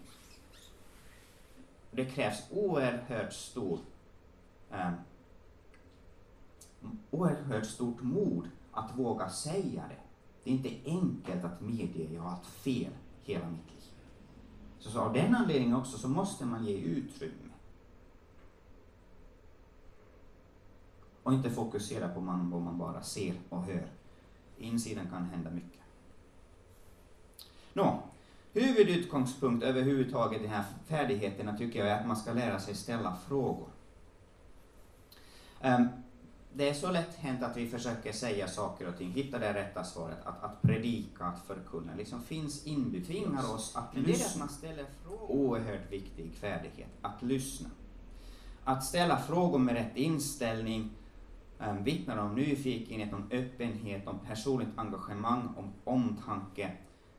Det krävs oerhört stor, eh, oerhört stort mod att våga säga det. Det är inte enkelt att medge att jag har haft fel hela mitt liv. Så, så av den anledningen också så måste man ge utrymme. Och inte fokusera på man, vad man bara ser och hör insidan kan hända mycket. Nå, huvudutgångspunkt överhuvudtaget i de här färdigheterna tycker jag är att man ska lära sig ställa frågor. Um, det är så lätt hänt att vi försöker säga saker och ting, hitta det rätta svaret, att, att predika, att förkunna, liksom finns inbyggt, tvingar oss att lyssna. Oerhört viktig färdighet, att lyssna. Att ställa frågor med rätt inställning, um, vittnar om nyfikenhet, om öppenhet, om personligt engagemang, om omtanke.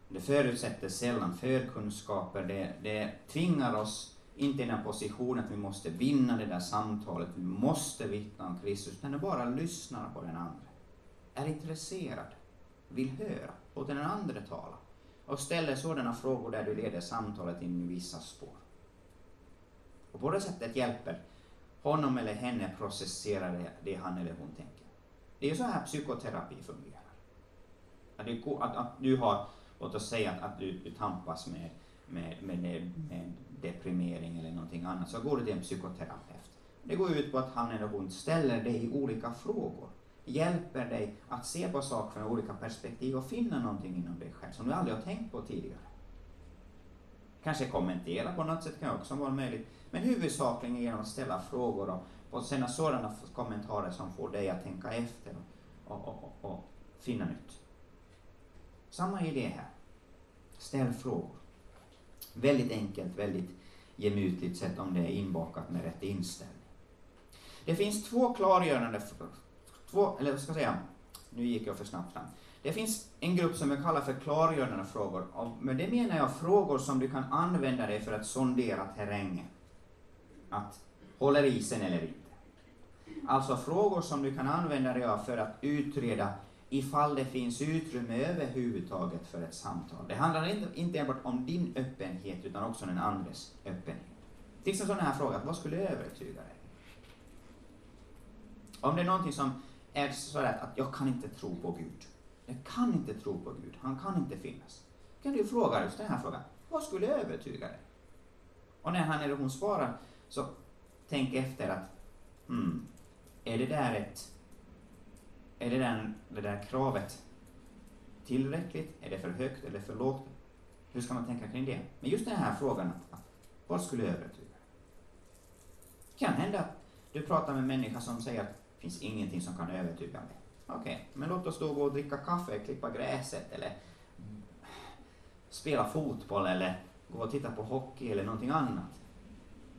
Det förutsätter sällan förkunskaper, det, det tvingar oss inte i den positionen att vi måste vinna det där samtalet, vi måste vittna om Kristus, utan bara lyssnar på den andra. Är intresserad, vill höra, låter den andra tala och ställer sådana frågor där du leder samtalet in i vissa spår. Och på det sättet hjälper honom eller henne processera det, det han eller hon tänker. Det är ju så här psykoterapi fungerar. Att du, att, att du har, låt oss säga att, att du, du tampas med, med, med, med deprimering eller någonting annat, så går du till en psykoterapeut. Det går ut på att han eller hon ställer dig olika frågor hjälper dig att se på saker från olika perspektiv och finna någonting inom dig själv som du aldrig har tänkt på tidigare. Kanske kommentera på något sätt kan också vara möjligt, men huvudsakligen genom att ställa frågor och, och sända sådana kommentarer som får dig att tänka efter och, och, och, och finna nytt. Samma idé här. Ställ frågor. Väldigt enkelt, väldigt gemytligt sett om det är inbakat med rätt inställning. Det finns två klargörande, två, eller vad ska jag säga, nu gick jag för snabbt fram. Det finns en grupp som jag kallar för klargörande frågor. Och med det menar jag frågor som du kan använda dig för att sondera terrängen. Att håller isen eller inte. Alltså frågor som du kan använda dig av för att utreda ifall det finns utrymme överhuvudtaget för ett samtal. Det handlar inte, inte enbart om din öppenhet utan också om den andres öppenhet. Till liksom exempel sån här fråga, vad skulle övertyga dig? Om det är någonting som är sådär att jag kan inte tro på Gud. Jag kan inte tro på Gud, han kan inte finnas. Då kan du fråga just den här frågan, vad skulle övertyga dig? Och när han eller hon svarar, så tänk efter att, hmm, är det där ett, är det där, det där kravet tillräckligt? Är det för högt eller för lågt? Hur ska man tänka kring det? Men just den här frågan, vad skulle övertyga dig? Det kan hända att du pratar med en människa som säger att det finns ingenting som kan övertyga mig. Okej, okay, men låt oss då gå och dricka kaffe, klippa gräset eller spela fotboll eller gå och titta på hockey eller någonting annat.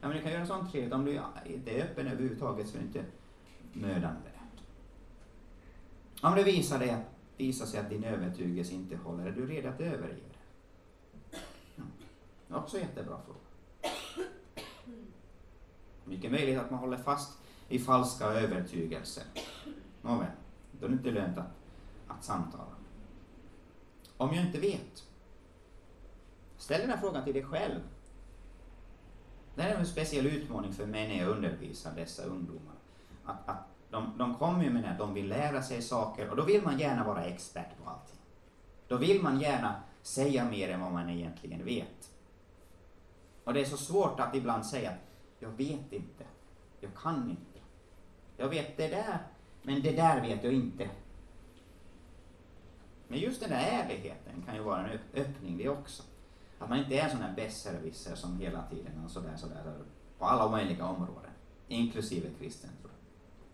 Ja, men du kan göra sånt trevligt. Om du inte är öppen överhuvudtaget så är det inte mödande. Om det visar, det, visar sig att din övertygelse inte håller, är du redo att överge det? Ja. Också jättebra fråga. Mycket möjligt att man håller fast i falska övertygelser. Nåväl. Då är det inte lönt att, att samtala. Om jag inte vet, ställ den här frågan till dig själv. Det här är en speciell utmaning för mig när jag undervisar dessa ungdomar. Att, att de, de kommer ju med det att de vill lära sig saker och då vill man gärna vara expert på allting. Då vill man gärna säga mer än vad man egentligen vet. Och det är så svårt att ibland säga jag vet inte, jag kan inte. Jag vet det där, men det där vet jag inte. Men just den där ärligheten kan ju vara en öppning det också. Att man inte är en sån här besserwisser som hela tiden och sådär, sådär, på alla möjliga områden, inklusive kristen tro.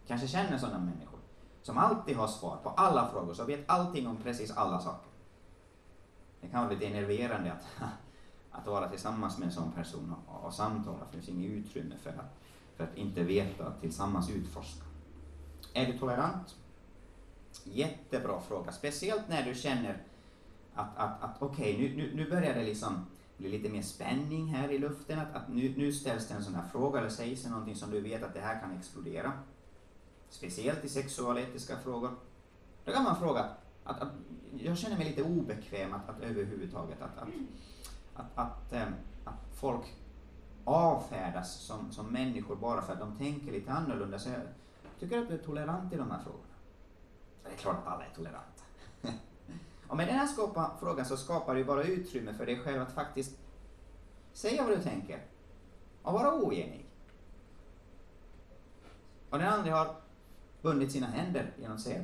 Kanske känner sådana människor som alltid har svar på alla frågor, som vet allting om precis alla saker. Det kan vara lite enerverande att, att vara tillsammans med en sån person och, och samtala, för det finns inget utrymme för att, för att inte veta, tillsammans utforska. Är du tolerant? Jättebra fråga, speciellt när du känner att, att, att okej, okay, nu, nu, nu börjar det liksom bli lite mer spänning här i luften, att, att nu, nu ställs det en sån här fråga eller sägs det någonting som du vet att det här kan explodera. Speciellt i sexualetiska frågor. Då kan man fråga, att, att jag känner mig lite obekväm att, att överhuvudtaget att, att, att, att, ähm, att folk avfärdas som, som människor bara för att de tänker lite annorlunda. Så jag, Tycker du att du är tolerant i de här frågorna? Det är klart att alla är toleranta. och med den här skapa, frågan så skapar du bara utrymme för dig själv att faktiskt säga vad du tänker och vara oenig. Och den andra har bundit sina händer genom att säga,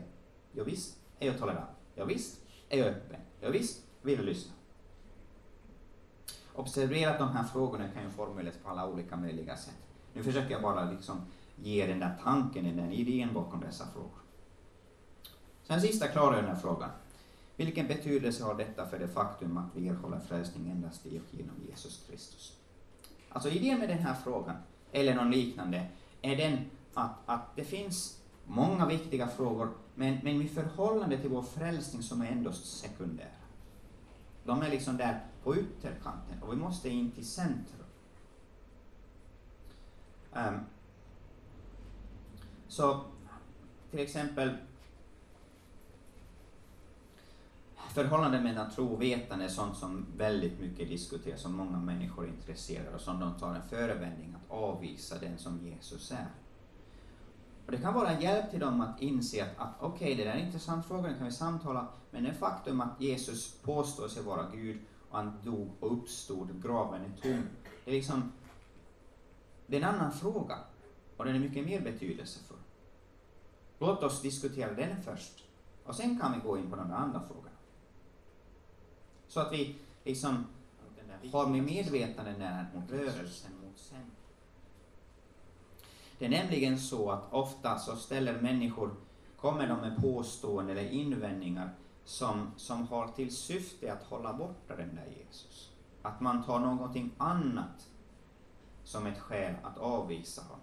jag visst är jag tolerant, jag visst är jag öppen, jag visst vill lyssna. Observera att de här frågorna kan ju formuleras på alla olika möjliga sätt. Nu försöker jag bara liksom ge den där tanken, den där idén bakom dessa frågor. Sen sista klargörande frågan. Vilken betydelse har detta för det faktum att vi erhåller frälsning endast i och genom Jesus Kristus? Alltså idén med den här frågan, eller någon liknande, är den att, att det finns många viktiga frågor, men, men i förhållande till vår frälsning som är endast sekundära. De är liksom där på ytterkanten och vi måste in till centrum. Um, så till exempel förhållandet mellan tro och vetande är sånt som väldigt mycket diskuteras, som många människor är intresserade och som de tar en förevändning att avvisa den som Jesus är. Och det kan vara en hjälp till dem att inse att, att okej, okay, det där är en intressant fråga, den kan vi samtala, men det faktum att Jesus påstår sig vara Gud och han dog och uppstod, graven är tom, det är liksom, det är en annan fråga och den är mycket mer betydelsefull. Låt oss diskutera den först. Och sen kan vi gå in på de andra frågorna. Så att vi liksom har med medvetande när mot rörelsen mot sen. Det är nämligen så att ofta så ställer människor, kommer de med påståenden eller invändningar som, som har till syfte att hålla borta den där Jesus. Att man tar någonting annat som ett skäl att avvisa honom.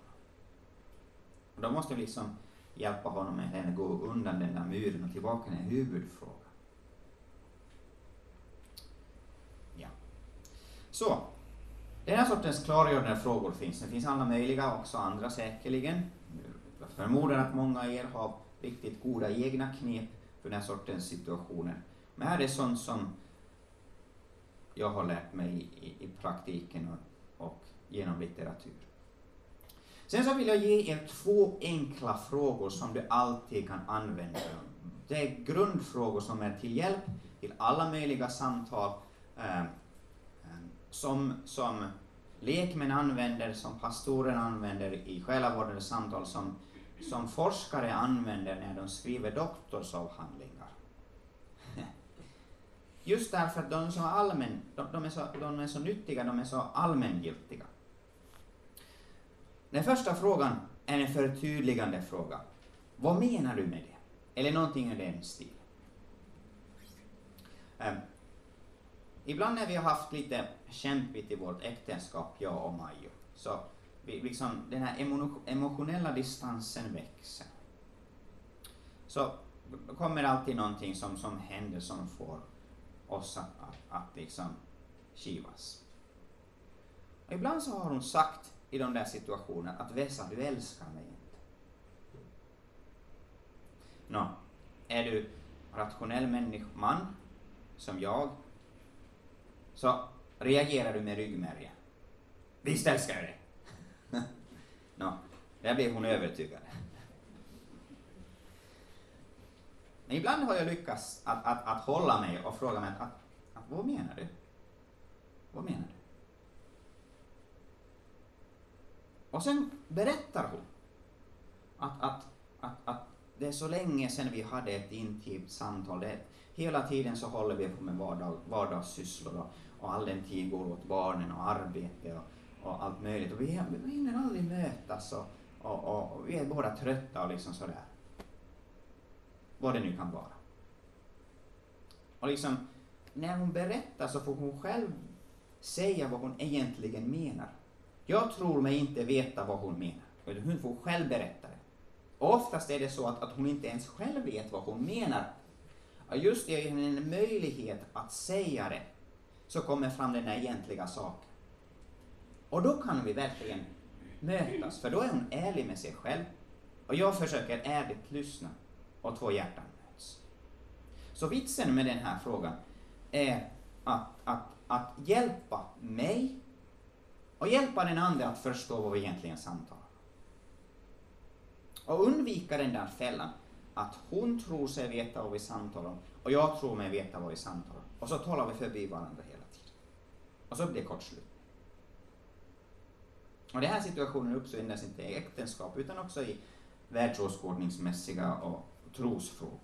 Och då måste vi liksom hjälpa honom med att gå undan den där muren och tillbaka till huvudfrågan. Ja. Så, den här sortens klargörande frågor finns. Det finns alla möjliga, också andra säkerligen. Jag förmodar att många av er har riktigt goda egna knep för den här sortens situationer. Men här är sånt som jag har lärt mig i, i praktiken och, och genom litteratur. Sen så vill jag ge er två enkla frågor som du alltid kan använda. Det är grundfrågor som är till hjälp till alla möjliga samtal eh, som, som lekmän använder, som pastorer använder i själavårdande samtal, som, som forskare använder när de skriver doktorsavhandlingar. Just därför att de är så, allmän, de, de, är så, de är så nyttiga, de är så allmängiltiga. Den första frågan är en förtydligande fråga. Vad menar du med det? Eller någonting i den stilen. Um, ibland när vi har haft lite kämpigt i vårt äktenskap, jag och Majo, så vi, liksom, den här emotionella distansen växer. Så kommer alltid någonting som, som händer som får oss att, att, att liksom kivas. Och ibland så har hon sagt i de där situationerna att Vesa, du älskar mig inte. Nå, är du rationell människa, man, som jag, så reagerar du med ryggmärgen. Visst älskar jag dig. Nå, där blev hon övertygad. Men ibland har jag lyckats att, att, att hålla mig och fråga mig att, att, vad menar du? Vad menar du? Och sen berättar hon att, att, att, att det är så länge sedan vi hade ett intimt samtal. Det, hela tiden så håller vi på med vardag, vardagssysslor och, all den tid går åt barnen och arbete och, och allt möjligt. Och vi, vi hinner aldrig mötas och, och, och, och, vi är båda trötta och liksom sådär. Vad det nu kan vara. Och liksom, när hon berättar så får hon själv säga vad hon egentligen menar. Jag tror mig inte veta vad hon menar, hon får själv berätta det. Och oftast är det så att, att hon inte ens själv vet vad hon menar. Och just det, ger henne en möjlighet att säga det, så kommer fram den där egentliga saken. Och då kan vi verkligen mötas, för då är hon ärlig med sig själv. Och jag försöker ärligt lyssna, och två hjärtan möts. Så vitsen med den här frågan är att, att, att hjälpa mig och hjälpa den andra att förstå vad vi egentligen samtalar Och undvika den där fällan att hon tror sig veta vad vi samtalar om och jag tror mig veta vad vi samtalar om. Och så talar vi förbi varandra. Och så blir det kortslut. Och den här situationen uppstår inte i äktenskap utan också i världsåskådningsmässiga och trosfrågor.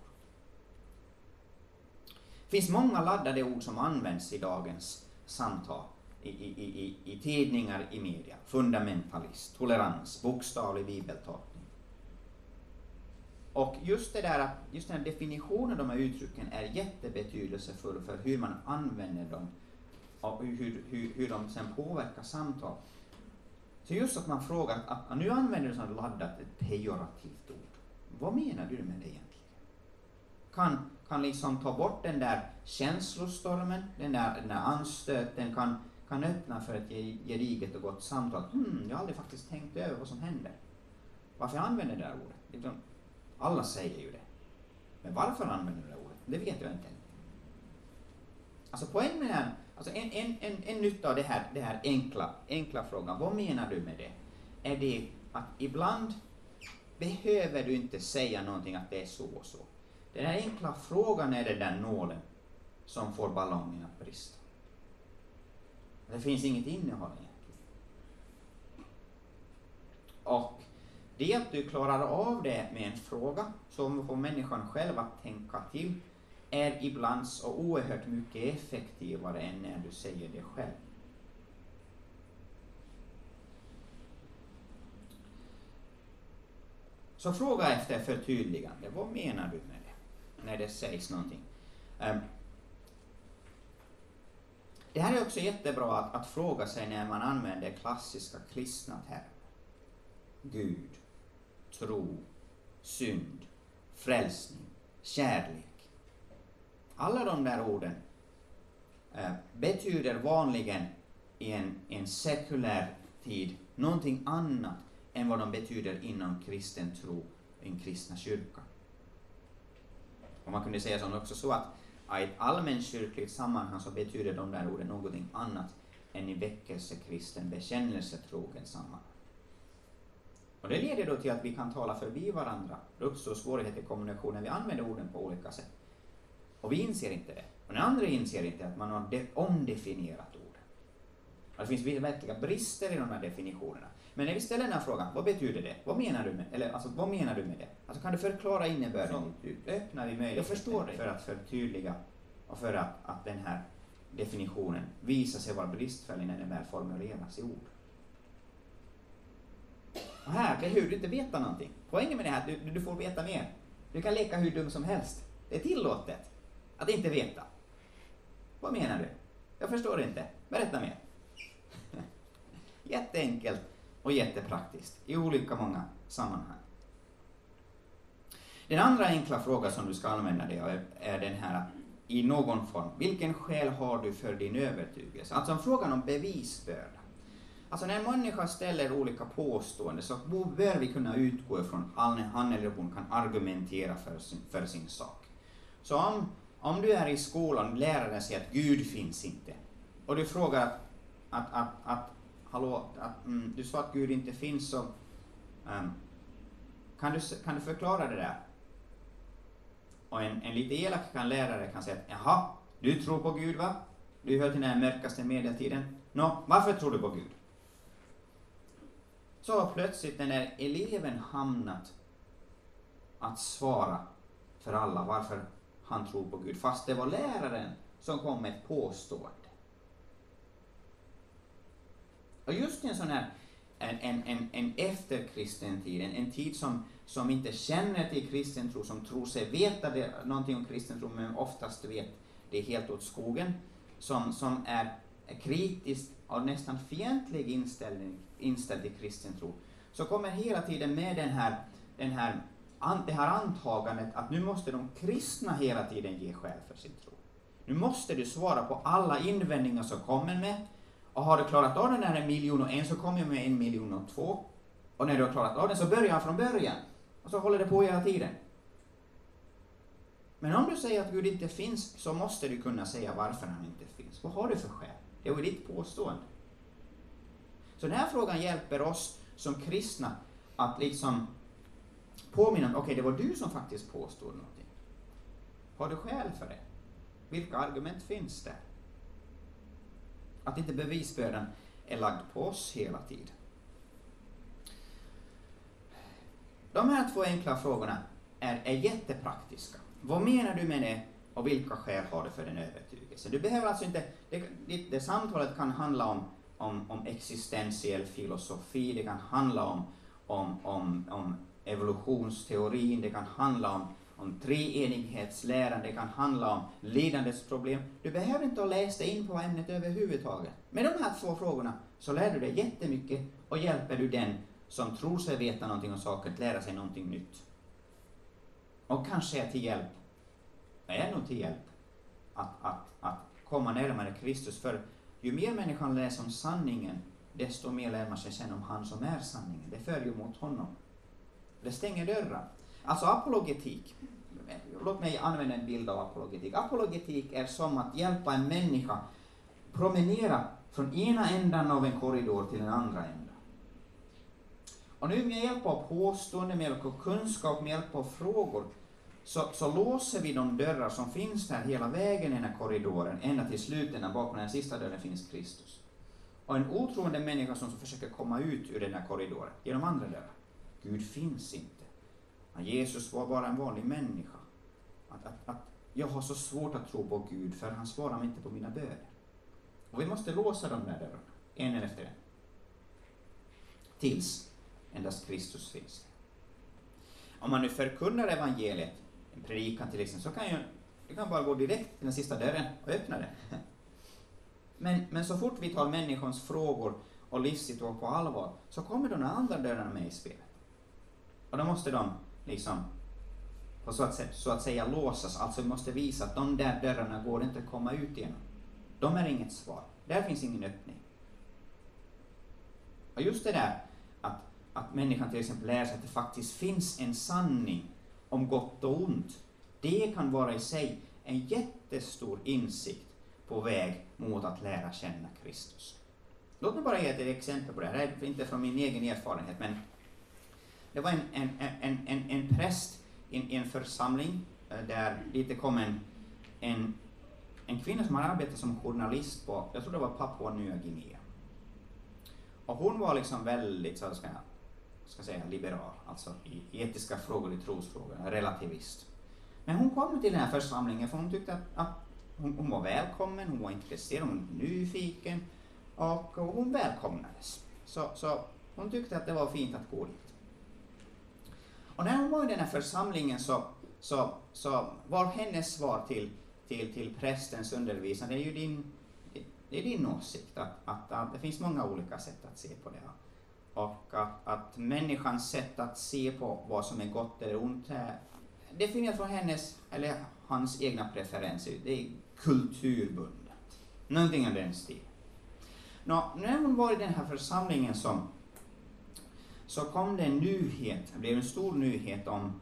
Det finns många laddade ord som används i dagens samtal i, i, i, i tidningar, i media. Fundamentalist, tolerans, bokstavlig bibeltolkning. Och just, det där, just den här definitionen av de här uttrycken är jättebetydelsefull för hur man använder dem och hur, hur, hur de sen påverkar samtal. Så just att man frågar, att, att nu använder du sådant laddat, ett pejorativt ord. Vad menar du med det egentligen? Kan, kan liksom ta bort den där känslostormen, den där, den där anstöten, kan kan öppna för ett gediget och gott samtal. Hmm, jag har aldrig faktiskt tänkt över vad som händer. Varför jag använder det där ordet? Liksom, alla säger ju det. Men varför använder du det ordet? Det vet jag inte. Alltså poängen med det alltså en, en, en, en nytta av den här, det här enkla, enkla frågan, vad menar du med det? Är det att ibland behöver du inte säga någonting att det är så och så. Den här enkla frågan är den där nålen som får ballongen att brista. Det finns inget innehåll egentligen. Och det att du klarar av det med en fråga som får människan själv att tänka till, är ibland så oerhört mycket effektivare än när du säger det själv. Så fråga efter förtydligande. Vad menar du med det? När det sägs någonting. Ehm, det här är också jättebra att, att fråga sig när man använder klassiska kristna termer. Gud, tro, synd, frälsning, kärlek. Alla de där orden eh, betyder vanligen i en, en sekulär tid någonting annat än vad de betyder inom kristen tro, i en kristna kyrka. Och man kunde säga så också så att i ett allmänkyrkligt sammanhang så betyder de där orden någonting annat än i väckelsekristen bekännelsetrogen sammanhang. Och det leder då till att vi kan tala förbi varandra. Det uppstår svårigheter i kommunikationen, vi använder orden på olika sätt. Och vi inser inte det. Och den andra inser inte att man har omdefinierat orden. det finns verkliga brister i de här definitionerna. Men när vi ställer den här frågan, vad betyder det? Vad menar du med, eller, alltså, vad menar du med det? Alltså, kan du förklara innebörden? Så öppnar vi möjligheten för att förtydliga och för att, att den här definitionen visar sig vara bristfällig när den väl formuleras i ord. Och här behöver du inte veta någonting. Poängen med det här är att du, du får veta mer. Du kan leka hur dum som helst. Det är tillåtet att inte veta. Vad menar du? Jag förstår inte. Berätta mer. Jätteenkelt och jättepraktiskt i olika många sammanhang. Den andra enkla frågan som du ska använda dig av är den här i någon form. Vilken skäl har du för din övertygelse? Alltså frågan om bevisbörda. Alltså när en människa ställer olika påståenden så bör vi kunna utgå ifrån att han eller hon kan argumentera för sin, för sin sak. Så om, om du är i skolan och läraren säger att Gud finns inte och du frågar att, att, att, att hallå, att, mm, du sa att Gud inte finns så um, kan, du, kan du förklara det där? Och en, en lite elak kan lärare kan säga att jaha, du tror på Gud va? Du hör till den mörkaste medeltiden. Nå, varför tror du på Gud? Så plötsligt den där eleven hamnat att svara för alla varför han tror på Gud, fast det var läraren som kom med ett påstående. Och just i en sån här en, en, en, en efterkristen tid, en, en tid som, som inte känner till kristen tro, som tror sig veta det, någonting om kristen tro, men oftast vet det helt åt skogen, som, som är kritisk och nästan fientlig inställning, inställd till kristen tro, så kommer hela tiden med den här, den här, det här antagandet att nu måste de kristna hela tiden ge skäl för sin tro. Nu måste du svara på alla invändningar som kommer med, och har du klarat av den här en miljon och en så kommer jag med en miljon och två. Och när du har klarat av den så börjar jag från början. Och så håller det på hela tiden. Men om du säger att Gud inte finns så måste du kunna säga varför han inte finns. Vad har du för skäl? Det är ju ditt påstående. Så den här frågan hjälper oss som kristna att liksom påminna om, okej okay, det var du som faktiskt påstod någonting. Har du skäl för det? Vilka argument finns det? Att inte bevisbördan är lagd på oss hela tiden. De här två enkla frågorna är, är jättepraktiska. Vad menar du med det och vilka skäl har du för den övertygelsen? Du behöver alltså inte, det, det, det samtalet kan handla om, om, om existentiell filosofi, det kan handla om, om, om, om evolutionsteorin, det kan handla om om treenighetsläran, det kan handla om lidandets problem. Du behöver inte läsa in på ämnet överhuvudtaget. Med de här två frågorna så lär du dig jättemycket och hjälper du den som tror sig veta någonting om saken att lära sig någonting nytt. Och kanske är till hjälp, är nog till hjälp, att, att, att komma närmare Kristus. För ju mer människan läser om sanningen, desto mer lär man sig sen om han som är sanningen. Det för ju mot honom. Det stänger dörrar. Alltså apologetik, låt mig använda en bild av apologetik. Apologetik är som att hjälpa en människa promenera från ena ändan av en korridor till den andra ändan. Och nu med hjälp av påståenden, med hjälp av kunskap, med hjälp av frågor, så, så låser vi de dörrar som finns där hela vägen i den här korridoren, ända till slutet när bakom den sista dörren finns Kristus. Och en otroende människa som försöker komma ut ur den här korridoren, genom andra dörrar, Gud finns inte. Men Jesus var bara en vanlig människa. Att, att, att jag har så svårt att tro på Gud för han svarar inte på mina böner. Och vi måste låsa de där dörrarna, en efter en. Tills endast Kristus finns. Om man nu förkunnar evangeliet, en predikan till exempel, så kan jag du kan bara gå direkt till den sista dörren och öppna den. Men, men så fort vi tar människans frågor och livssituation på allvar, så kommer de andra dörrarna med i spelet. Och då måste de liksom på så att, säga, så att säga låsas, alltså vi måste visa att de där dörrarna går inte att komma ut genom. De är inget svar. Där finns ingen öppning. Och just det där att, att människan till exempel lär sig att det faktiskt finns en sanning om gott och ont, det kan vara i sig en jättestor insikt på väg mot att lära känna Kristus. Låt mig bara ge ett exempel på det här, det är inte från min egen erfarenhet, men det var en, en, en, en, en präst i en församling eh, där det kom en, en, en kvinna som hade arbetat som journalist på, jag tror det var Papua Nya Guinea. Och hon var liksom väldigt, så ska jag ska säga, liberal, alltså i etiska frågor, i trosfrågor, relativist. Men hon kom till den här församlingen för hon tyckte att, att hon, hon, var välkommen, hon var intresserad, hon var nyfiken och, och hon välkomnades. Så, så hon tyckte att det var fint att gå dit. Och när hon var i den här församlingen så, så, så var hennes svar till, till, till prästens undervisning, det är ju din, det är din åsikt, att, att, att det finns många olika sätt att se på det. Och att, att människans sätt att se på vad som är gott eller ont det finns från hennes, eller hans egna preferenser. Det är kulturbundet. Någonting av den stilen. Nå, när hon var i den här församlingen som så kom det en nyhet, det blev en stor nyhet om,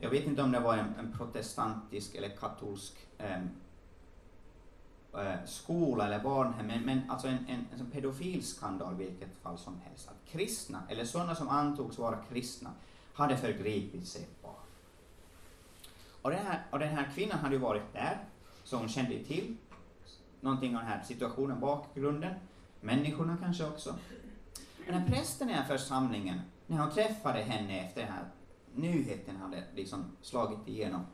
jag vet inte om det var en, en protestantisk eller katolsk ehm, eh, skola eller barnhem, men, men alltså en, en, en pedofilskandal vilket fall som helst. Att kristna, eller sådana som antogs vara kristna, hade förgripit sig på barn. Och den, här, och den här kvinnan hade ju varit där, så hon kände till någonting av den här situationen, bakgrunden, människorna kanske också. Den här prästen i den här församlingen, när han träffade henne efter den här nyheten hade liksom slagit igenom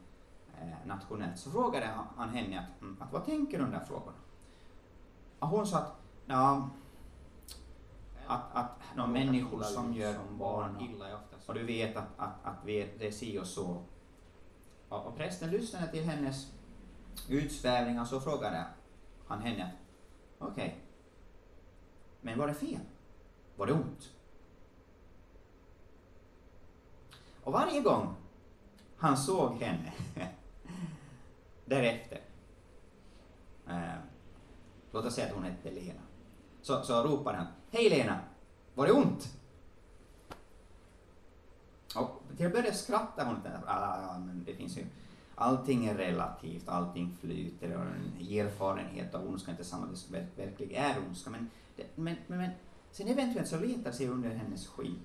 eh, nationellt, så frågade han, henne att, mm, att, vad tänker du om de där frågorna? Och hon sa att, ja, att, att no, människor som gör barn illa och du vet att, att, att det är si och så. Och, och prästen lyssnade till hennes utsvävningar och så frågade han henne, okej, okay, men var det fel? Var det ont. Och varje gång han såg henne därefter, eh, låt oss säga att hon hette Lena, så, så ropade han Hej Lena, var det ont? Och till att börja skratta hon lite, ah, men det finns ju, allting är relativt, allting flyter och en erfarenhet av ondska är inte samma som verkligen är ondska, men, men, men Sen eventuellt så letar sig under hennes skinn.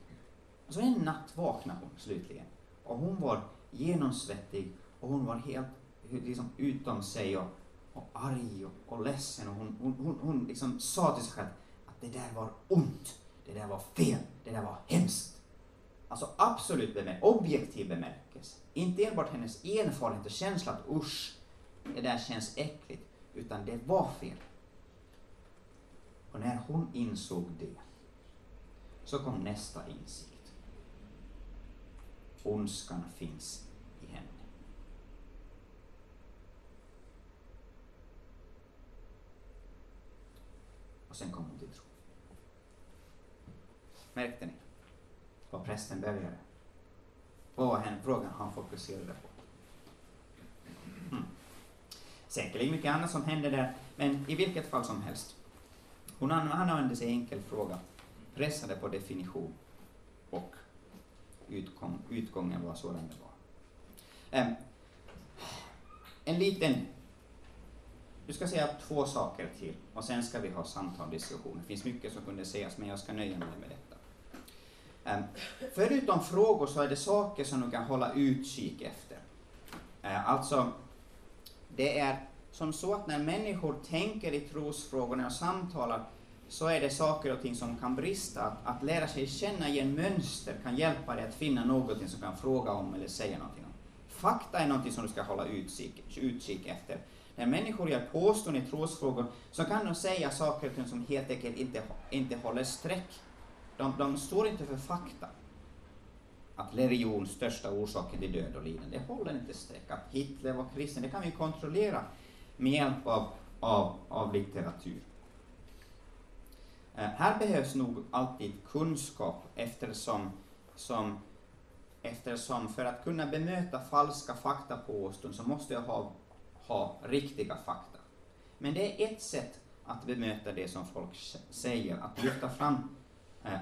Och så en natt vaknade hon slutligen. Och hon var genomsvettig och hon var helt liksom, utom sig och, och arg och, och ledsen. Och hon, hon, hon, hon liksom sa till sig själv att det där var ont, det där var fel, det där var hemskt. Alltså absolut bemär objektiv bemärkelse. Inte enbart hennes erfarenhet och känsla att usch, det där känns äckligt, utan det var fel. Och när hon insåg det så kom nästa insikt. Ondskan finns i henne. Och sen kom hon till tro. Märkte ni vad prästen började? Och vad frågan han fokuserade på. Mm. Säkerligen mycket annat som hände där, men i vilket fall som helst. Hon använde sig enkel fråga, pressade på definition och utgång, utgången var sådan det var. Um, en liten... Du ska säga två saker till och sen ska vi ha samtal och diskussion. Det finns mycket som kunde sägas men jag ska nöja mig med detta. Um, förutom frågor så är det saker som du kan hålla utkik efter. Uh, alltså, det är som så att när människor tänker i trosfrågorna och samtalar så är det saker och ting som kan brista. Att, att lära sig känna igen mönster kan hjälpa dig att finna någonting som kan fråga om eller säga någonting om. Fakta är någonting som du ska hålla utkik, utkik efter. När människor gör påståenden i trosfrågor så kan de säga saker och ting som helt enkelt inte, inte håller streck. De, de står inte för fakta. Att religion största orsaken till död och lidande, det håller inte streck. Att Hitler var kristen, det kan vi kontrollera med hjälp av, av, av litteratur. Eh, här behövs nog alltid kunskap eftersom som, eftersom för att kunna bemöta falska faktapåståenden så måste jag ha, ha riktiga fakta. Men det är ett sätt att bemöta det som folk säger, att lyfta fram eh,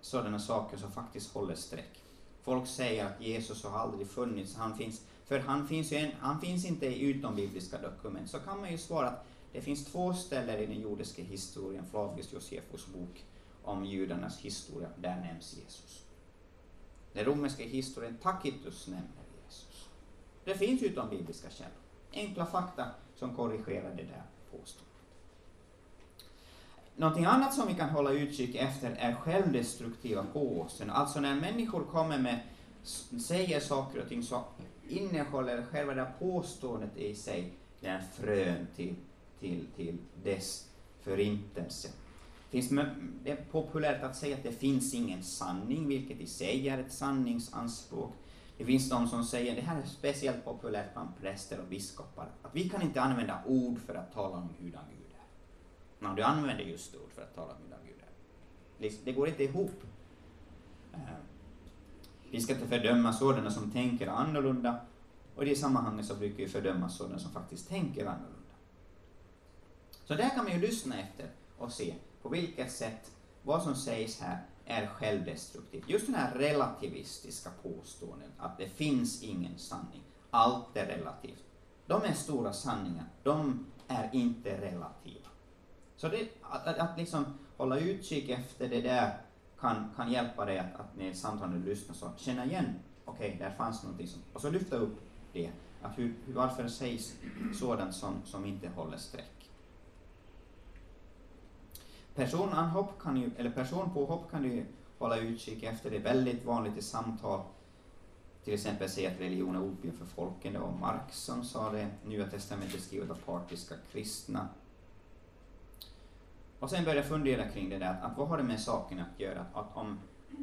sådana saker som faktiskt håller streck. Folk säger att Jesus har aldrig funnits, han finns, för han finns, ju en, han finns inte i utombibliska dokument. Så kan man ju svara att det finns två ställen i den jordiska historien, Flavius Josefus bok om judarnas historia, där nämns Jesus. Den romerska historien Tacitus nämner Jesus. Det finns utombibliska källor. Enkla fakta som korrigerar det där påståendet. Någonting annat som vi kan hålla utkik efter är självdestruktiva påståenden. Alltså när människor kommer med, säger saker och ting så innehåller själva det påståendet i sig den frön till, till, till dess förintelse. Det är populärt att säga att det finns ingen sanning, vilket i sig är ett sanningsanspråk. Det finns de som säger, det här är speciellt populärt bland präster och biskopar, att vi kan inte använda ord för att tala om hurdan Gud när du använder just ord för att tala om hurdan Gud är. Det går inte ihop. Eh, vi ska inte fördöma sådana som tänker annorlunda, och i det sammanhanget så brukar vi fördöma sådana som faktiskt tänker annorlunda. Så där kan man ju lyssna efter och se på vilket sätt vad som sägs här är självdestruktivt. Just den här relativistiska påståendet att det finns ingen sanning, allt är relativt. De är stora sanningar, de är inte relativa. Så det, att, att, att liksom hålla utkik efter det där kan, kan hjälpa dig att, att när samtalet lyssnar så känna igen, okej, okay, där fanns någonting som, och så lyfta upp det, att hur, varför sägs sådant som, som inte håller streck. Personanhopp kan ju, eller personpåhopp kan du hålla utkik efter, det är väldigt vanligt i samtal, till exempel säga att religion är opium för folken, det var Marx som sa det, Nya testamentet skrivet av partiska kristna, och sen började jag fundera kring det där, att, att vad har det med saken att göra? Att, att om,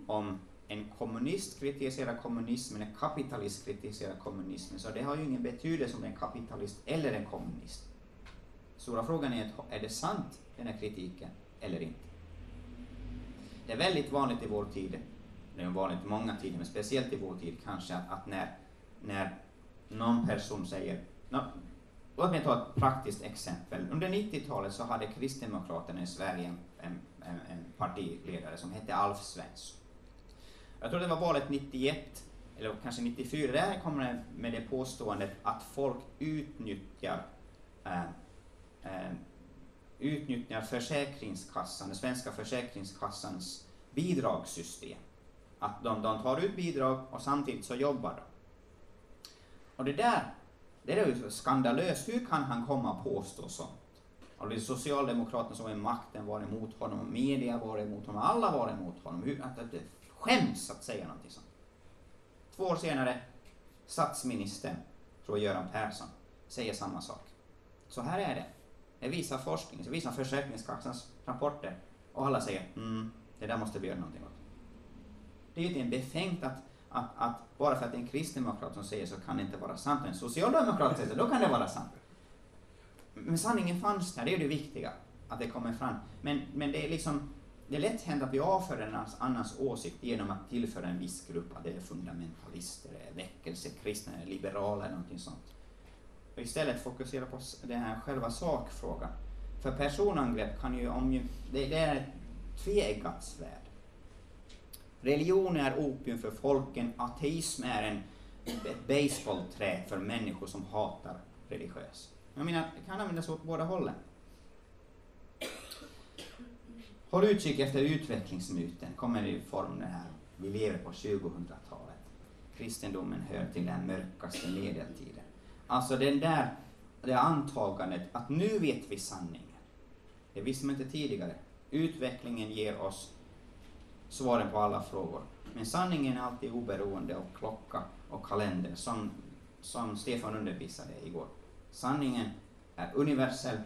om en kommunist kritiserar kommunismen, en kapitalist kritiserar kommunismen, så det har ju ingen betydelse om det är en kapitalist eller en kommunist. Stora frågan är, är det sant, den här kritiken, eller inte? Det är väldigt vanligt i vår tid, det är vanligt i många tider, men speciellt i vår tid kanske, att, att när, när någon person säger, Låt mig ta ett praktiskt exempel. Under 90-talet så hade Kristdemokraterna i Sverige en, en, en, partiledare som hette Alf Svensson. Jag tror det var valet 91, eller kanske 94, där kommer det med det påståendet att folk utnyttjar äh, äh, utnyttjar Försäkringskassan, den svenska Försäkringskassans bidragssystem. Att de, de tar ut bidrag och samtidigt så jobbar de. Och det där det är ju skandalöst. Hur kan han komma och påstå sånt? Alltså Socialdemokraterna som är makten var emot honom, media var emot honom, alla var emot honom. Hur, att, att det skäms att säga någonting sånt. Två år senare, statsministern, tror Göran Persson, säger samma sak. Så här är det. Det visar forskning, det visar Försäkringskassans rapporter. Och alla säger, mm, det där måste vi göra någonting åt. Det är ju inte befängt att att, att bara för att det är en kristdemokrat som säger så kan det inte vara sant, och en socialdemokrat säger så, då kan det vara sant. Men sanningen fanns där, det är det viktiga, att det kommer fram. Men, men det är liksom, det är lätt hänt att vi avför en annans åsikt genom att tillföra en viss grupp, att det är fundamentalister, väckelsekristna, liberala eller någonting sånt. Och istället fokusera på den här själva sakfrågan. För personangrepp kan ju, om ju det, det är ett tveeggat svärd. Religion är opium för folken, ateism är en, ett baseballträ för människor som hatar religiös. Jag menar, det kan användas åt båda hållen. Håll utkik efter utvecklingsmyten, kommer i form den här, vi lever på 2000-talet. Kristendomen hör till den mörkaste medeltiden. Alltså den där, det antagandet att nu vet vi sanningen. Det visste man inte tidigare. utvecklingen ger oss svaren på alla frågor. Men sanningen är alltid oberoende av klocka och kalender, som, som Stefan undervisade igår. Sanningen är universell,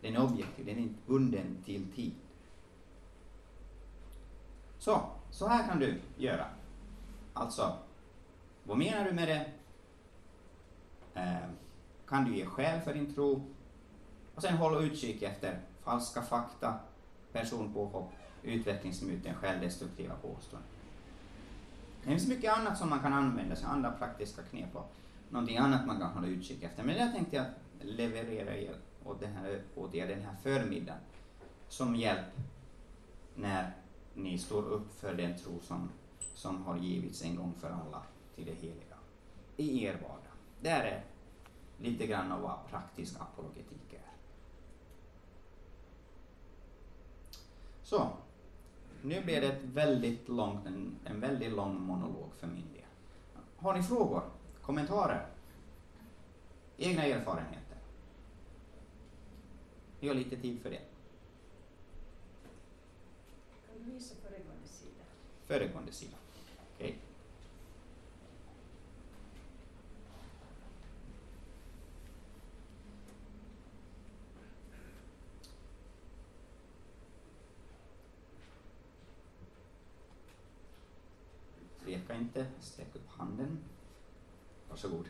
den är objektiv, den är inte bunden till tid. Så, så här kan du göra. Alltså, vad menar du med det? Eh, kan du ge skäl för din tro? Och sen hålla utkik efter falska fakta, personpåhopp, utvecklingsmyten, självdestruktiva påståenden. Det finns mycket annat som man kan använda sig andra praktiska knep och någonting annat man kan hålla utkik efter. Men det tänkte jag leverera er åt, den här, åt er den här förmiddagen som hjälp när ni står upp för den tro som, som har givits en gång för alla till det heliga i er vardag. Det är lite grann av vad praktisk apologetik är. Så, nu blir det ett väldigt långt, en, en väldigt lång monolog för min del. Har ni frågor, kommentarer, egna erfarenheter? Vi har lite tid för det. Kan du visa föregående sida? Föregående sida. Okej. Tveka inte, sträck upp handen. Varsågod.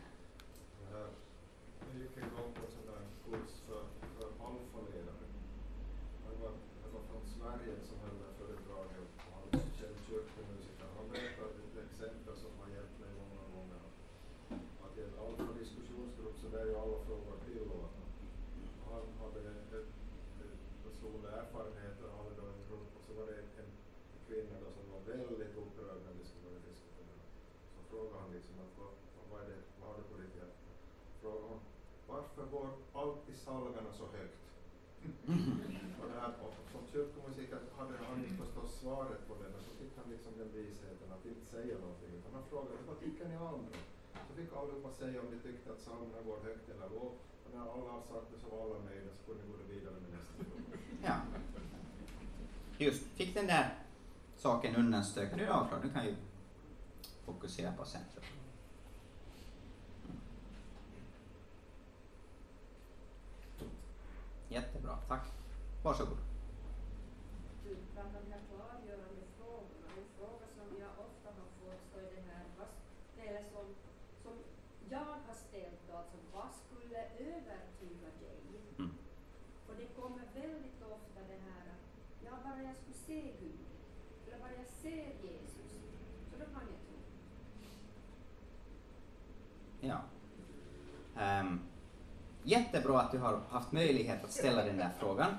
Det här, jag gick en gång på en sån där kurs för, för alfaledare. Det var, det var från Sverige som höll det här föredraget och han var känd kyrkomusiker. Han berättade ett exempel som har hjälpt mig många gånger. Att i en alfa-diskussionsgrupp så där är ju alla frågor tillåtna. Och Han hade ett, ett, ett personlig erfarenhet och hade då en grupp och så var det en, en kvinna då som var väldigt upprörd när vi skulle börja diskutera. Så frågade han liksom att vad, vad, vad är det, vad har du på ditt hjärta? Frågade hon, varför går alltid salmerna så högt? och det här, och som kyrkomusiker hade han inte förstås svaret på det, men så fick han liksom den visheten att inte säga någonting. Utan han frågade, vad tycker ni andra? Så fick allihopa säga om de tyckte att psalmerna går högt eller lågt. Och när alla har sagt det så var alla nöjda, så kunde ni gå vidare med nästa fråga. Ja. Just, fick den där saken undanstökad. Nu är det avklarat, nu kan ju fokusera på centrum. Jättebra, tack. Varsågod. Du, bland de här klargörande frågorna, en fråga som jag ofta har fått så är det här, vad, som, som jag har ställt då, alltså vad skulle övertyga dig? Mm. Och det kommer väldigt ofta det här att, ja bara jag skulle se Gud, eller bara jag ser Jesus, så då kan jag tro. Ja. Ehm, jättebra att du har haft möjlighet att ställa den där frågan.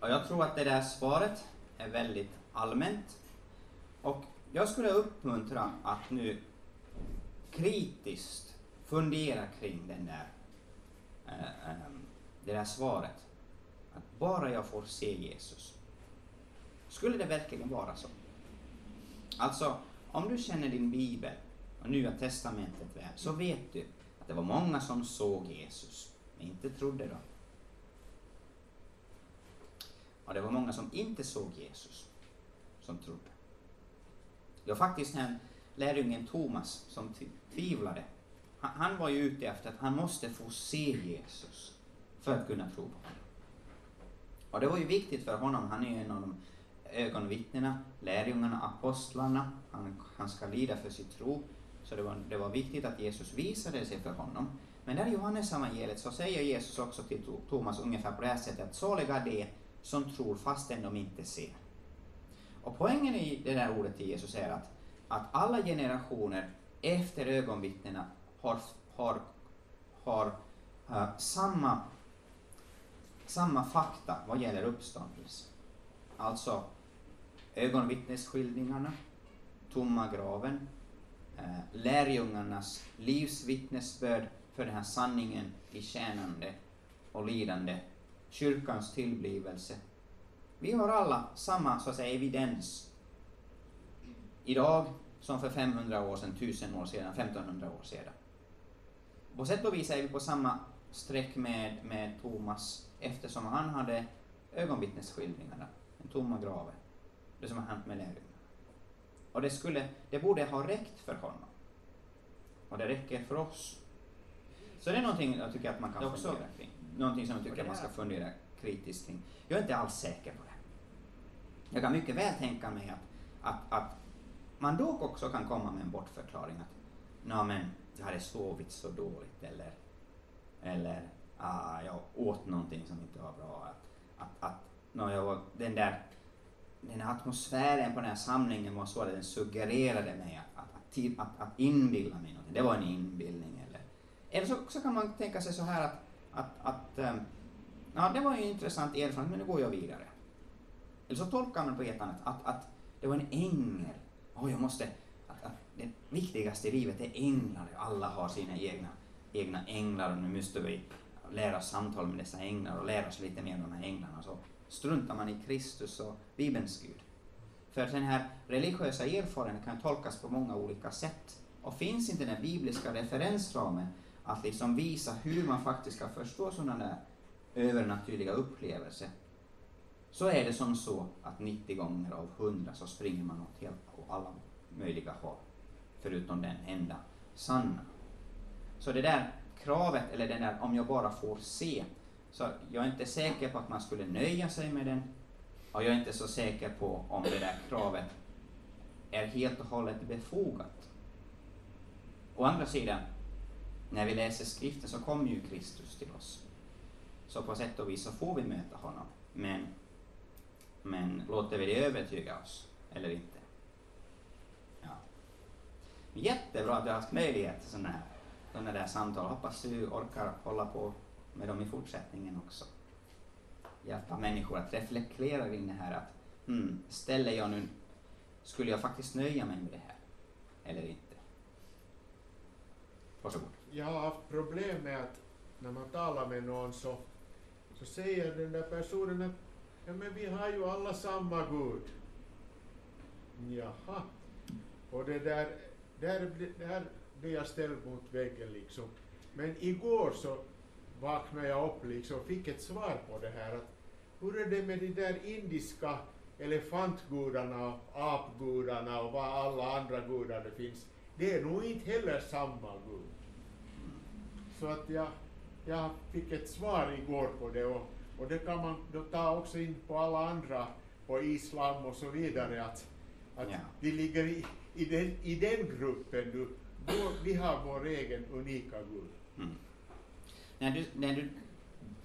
Och jag tror att det där svaret är väldigt allmänt. Och jag skulle uppmuntra att nu kritiskt fundera kring den där, eh, eh, det där svaret. Att bara jag får se Jesus. Skulle det verkligen vara så? Alltså, om du känner din bibel och Nya Testamentet väl, så vet du det var många som såg Jesus, men inte trodde då. Och det var många som inte såg Jesus, som trodde. Det var faktiskt den lärjungen Thomas som tvivlade. Han, han var ju ute efter att han måste få se Jesus för att kunna tro på honom. Och det var ju viktigt för honom, han är ju en av de ögonvittnena, lärjungarna, apostlarna, han, han ska lida för sin tro. Så det var, det var viktigt att Jesus visade sig för honom. Men där i Johannes evangeliet så säger Jesus också till Thomas ungefär på det här sättet att saliga de som tror fastän de inte ser. Och poängen i det där ordet till Jesus är att, att alla generationer efter ögonvittnena har, har, har eh, samma, samma fakta vad gäller uppståndelse. Alltså ögonvittnesskildringarna, tomma graven, lärjungarnas livsvittnesbörd för den här sanningen i tjänande och lidande, kyrkans tillblivelse. Vi har alla samma så att säga evidens idag som för 500 år sedan, 1000 år sedan, 1500 år sedan. På sätt och vis är vi på samma streck med, med Thomas eftersom han hade ögonvittnesskildringarna. den tomma graven, det som har hänt med lärjungarna. Och det, skulle, det borde ha räckt för honom. Och det räcker för oss. Så det är någonting jag tycker att man kan också- fundera kring. Någonting som jag tycker att man ska fundera kritiskt kring. Jag är inte alls säker på det. Jag kan mycket väl tänka mig att, att, att man då också kan komma med en bortförklaring att Nå men, jag hade sovit så dåligt eller, eller ah, jag åt någonting som inte var bra. Att, att, att nå, jag var, den där den atmosfären på den här samlingen var så att den suggererade mig att, att, att, till- att, att inbilla mig någonting. Det var en inbildning. Eller, eller så, så kan man tänka sig så här att, att, att eh, ja, det var ju en intressant erfarenhet men nu går jag vidare. Eller så tolkar man på ett annat att, att det var en ängel. Oh, jag måste, att, att det viktigaste i livet är änglar. Alla har sina egna, egna änglar och nu måste vi lära oss samtal med dessa änglar och lära oss lite mer om de här änglarna. Så struntar man i Kristus och Bibelns Gud. För den här religiösa erfarenheten kan tolkas på många olika sätt. Och finns inte den bibliska referensramen att liksom visa hur man faktiskt ska förstå sådana där övernaturliga upplevelser, så är det som så att 90 gånger av 100 så springer man åt helt på alla möjliga håll, förutom den enda sanna. Så det där kravet, eller den där om jag bara får se, så jag är inte säker på att man skulle nöja sig med den, och jag är inte så säker på om det där kravet är helt och hållet befogat. Å andra sidan, när vi läser skriften så kommer ju Kristus till oss. Så på sätt och vis så får vi möta honom. Men, men låter vi det övertyga oss eller inte? Ja. Jättebra att du har haft möjlighet till sådana här, sådana där samtal. Hoppas du orkar hålla på med dem i fortsättningen också. Hjälpa människor att reflektera kring det här att hmm, ställer jag nu, skulle jag faktiskt nöja mig med det här eller inte? Varsågod. Jag har haft problem med att när man talar med någon så, så säger den där personen att ja, men vi har ju alla samma Gud. Jaha. Och det där, där, där blir jag ställd mot väggen liksom. Men igår så vaknade jag upp liksom och fick ett svar på det här att hur är det med de där indiska elefantgudarna och apgudarna och vad alla andra gudar det finns. Det är nog inte heller samma Gud. Så att jag, jag fick ett svar igår på det och, och det kan man då ta också in på alla andra, på islam och så vidare att, att Ja. vi ligger i, i, den, i den gruppen du. Vår, vi har vår egen unika Gud. Mm. När, du, när du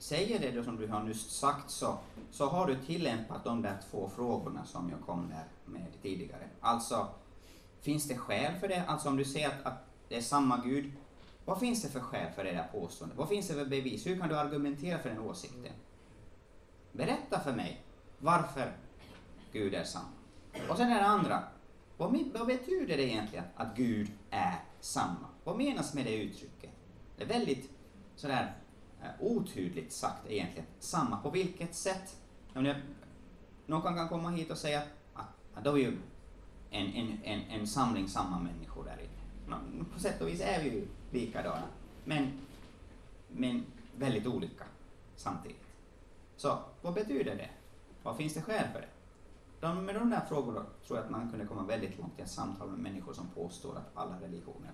säger det då som du har nyss sagt så, så har du tillämpat de där två frågorna som jag kom där med tidigare. Alltså, finns det skäl för det? Alltså om du säger att, att det är samma Gud, vad finns det för skäl för det där påståendet? Vad finns det för bevis? Hur kan du argumentera för den åsikten? Berätta för mig varför Gud är samma. Och sen den andra, vad, vad betyder det egentligen att Gud är samma? Vad menas med det uttrycket? Det är väldigt sådär Eh, otydligt sagt egentligen. Samma, på vilket sätt? Jag någon kan komma hit och säga att, att då är ju en, en, en, en samling samma människor där inne. På sätt och vis är vi ju likadana, men, men väldigt olika samtidigt. Så vad betyder det? Vad finns det skäl för det? De, med de där frågorna tror jag att man kunde komma väldigt långt i ett samtal med människor som påstår att alla religioner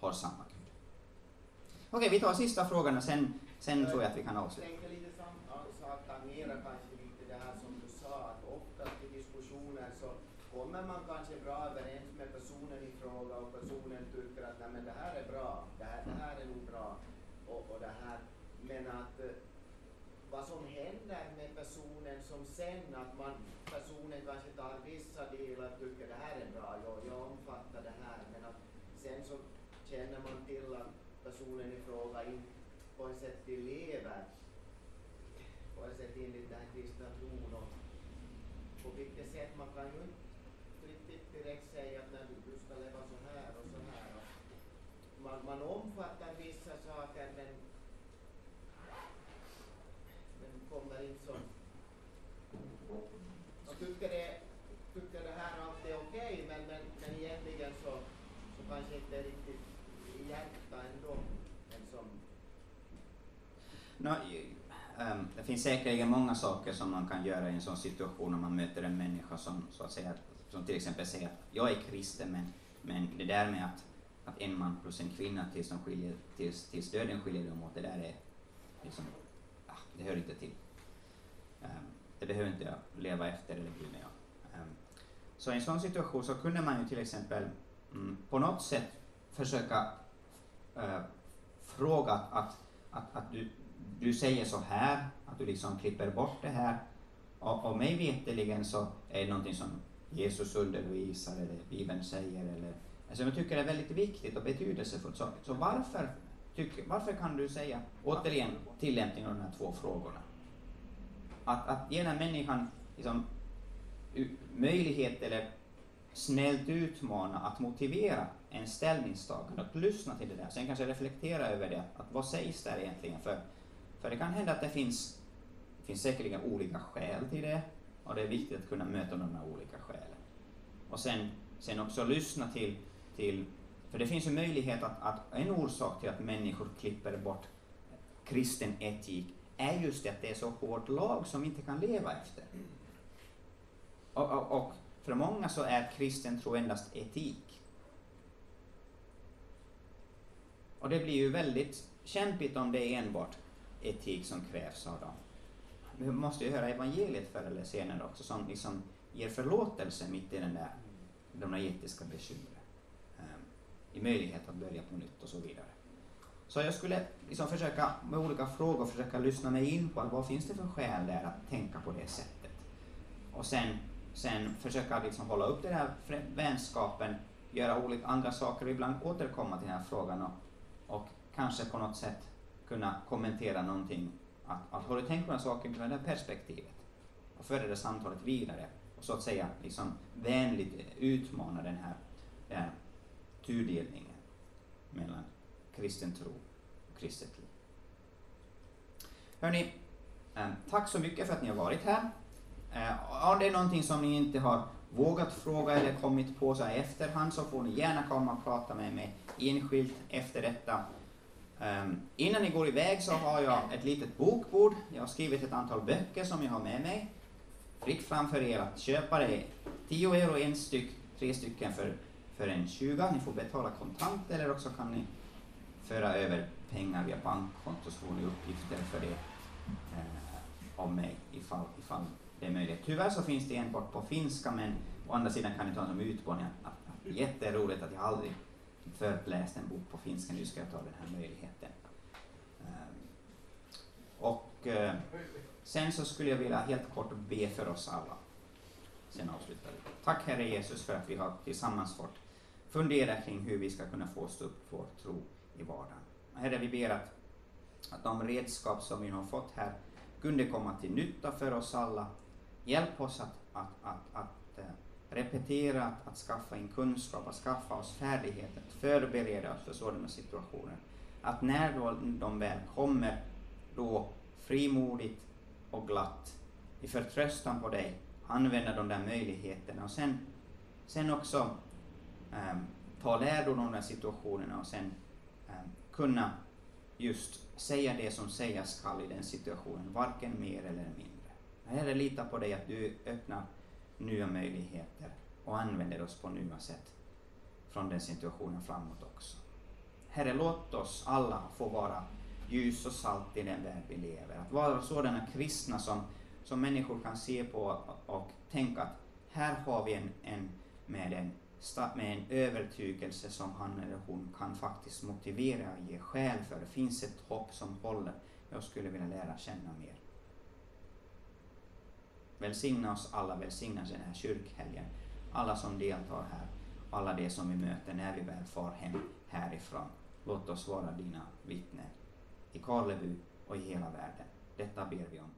har samma Gud. Okej, vi tar sista frågan och sen, sen tror jag att vi kan avsluta. Jag tänkte tänker lite samma mera kanske lite det här som du sa, att oftast i diskussioner så kommer man kanske bra överens med personen i fråga och personen tycker att nej men det här är bra, det här, det här är nog bra och, och det här. Men att eh, vad som händer med personen som sen, att man, personen kanske tar vissa delar och tycker det här är bra, jag, jag omfattar det här, men att sen så känner man till att personen i fråga inte på ett sätt vi lever? På ett sätt enligt den här kristna tron och på vilket sätt? Man kan ju inte riktigt direkt säga att när du, du ska leva så här och så här. Och man, man omfattar vissa saker men, men kommer inte så jag tycker det, tycker det här allt är okej men, men, men egentligen så, så kanske inte riktigt No, um, det finns säkerligen många saker som man kan göra i en sån situation om man möter en människa som, så att säga, som till exempel säger att jag är kristen, men, men det där med att, att en man plus en kvinna tills, de skiljer, tills, tills döden skiljer dem åt, det där är liksom, ah, det hör inte till. Um, det behöver inte jag leva efter eller bry mig om. Um, så i en sån situation så kunde man ju till exempel mm, på något sätt försöka uh, fråga att, att, att du, du säger så här, att du liksom klipper bort det här. Och, och mig veterligen så är det någonting som Jesus undervisar eller Bibeln säger. Eller, alltså jag tycker det är väldigt viktigt och betydelsefullt. Så, så varför, tyck, varför kan du säga, återigen tillämpning av de här två frågorna, att, att ge den här människan liksom, möjlighet eller snällt utmana att motivera en ställningstagande, att lyssna till det där, sen kanske reflektera över det, att vad sägs där egentligen? För, för det kan hända att det finns, det finns säkerligen olika skäl till det, och det är viktigt att kunna möta de här olika skälen. Och sen, sen också lyssna till, till, för det finns ju möjlighet att, att en orsak till att människor klipper bort kristen etik är just det att det är så hård lag som vi inte kan leva efter. Och, och, och för många så är kristen tro endast etik. Och det blir ju väldigt kämpigt om det är enbart etik som krävs av dem. Vi måste ju höra evangeliet förr eller senare också som liksom ger förlåtelse mitt i den där, de där etiska bekymren. Um, I möjlighet att börja på nytt och så vidare. Så jag skulle liksom försöka med olika frågor försöka lyssna mig in på vad finns det för skäl där att tänka på det sättet. Och sen, sen försöka liksom hålla upp den här vänskapen, göra olika andra saker och ibland återkomma till den här frågan och, och kanske på något sätt kunna kommentera någonting. Att, att har du tänkt på den här saken från det här perspektivet? Och föra det samtalet vidare och så att säga liksom vänligt eh, utmana den här eh, tudelningen mellan kristen tro och kristet liv. Hörni, eh, tack så mycket för att ni har varit här. Eh, om det är någonting som ni inte har vågat fråga eller kommit på så här i efterhand så får ni gärna komma och prata med mig enskilt efter detta. Um, innan ni går iväg så har jag ett litet bokbord. Jag har skrivit ett antal böcker som jag har med mig. Fritt framför er att köpa det. 10 euro en styck, tre stycken för, för en 20. Ni får betala kontant eller också kan ni föra över pengar via bankkonto så får ni uppgifter för det eh, om mig ifall, ifall det är möjligt. Tyvärr så finns det enbart på finska men å andra sidan kan ni ta som utmaning att, att, att jätteroligt att jag aldrig förläst en bok på finska, nu ska jag ta den här möjligheten. Ehm, och eh, sen så skulle jag vilja helt kort be för oss alla. Sen avslutar vi. Tack Herre Jesus för att vi har tillsammans fått fundera kring hur vi ska kunna få stå upp vår tro i vardagen. Herre, vi ber att, att de redskap som vi har fått här kunde komma till nytta för oss alla. Hjälp oss att, att, att, att repeterat repetera, att, skaffa in kunskap, att skaffa oss färdigheter, att förbereda oss för sådana situationer. Att när då de väl kommer, då frimodigt och glatt, i förtröstan på dig, använda de där möjligheterna och sen, sen också eh, ta lärdom av de där situationerna och sen eh, kunna just säga det som sägas skall i den situationen, varken mer eller mindre. Herre, lita på dig att du öppnar nya möjligheter och använder oss på nya sätt från den situationen framåt också. Herre, låt oss alla få vara ljus och salt i den värld vi lever. Att vara sådana kristna som, som människor kan se på och tänka att här har vi en, en, med, en med en övertygelse som han eller hon kan faktiskt motivera och ge skäl för. Det finns ett hopp som håller. Jag skulle vilja lära känna mer. Välsigna oss alla, välsigna den här kyrkhelgen, alla som deltar här, alla de som vi möter när vi väl far hem härifrån. Låt oss vara dina vittnen i Karleby och i hela världen. Detta ber vi om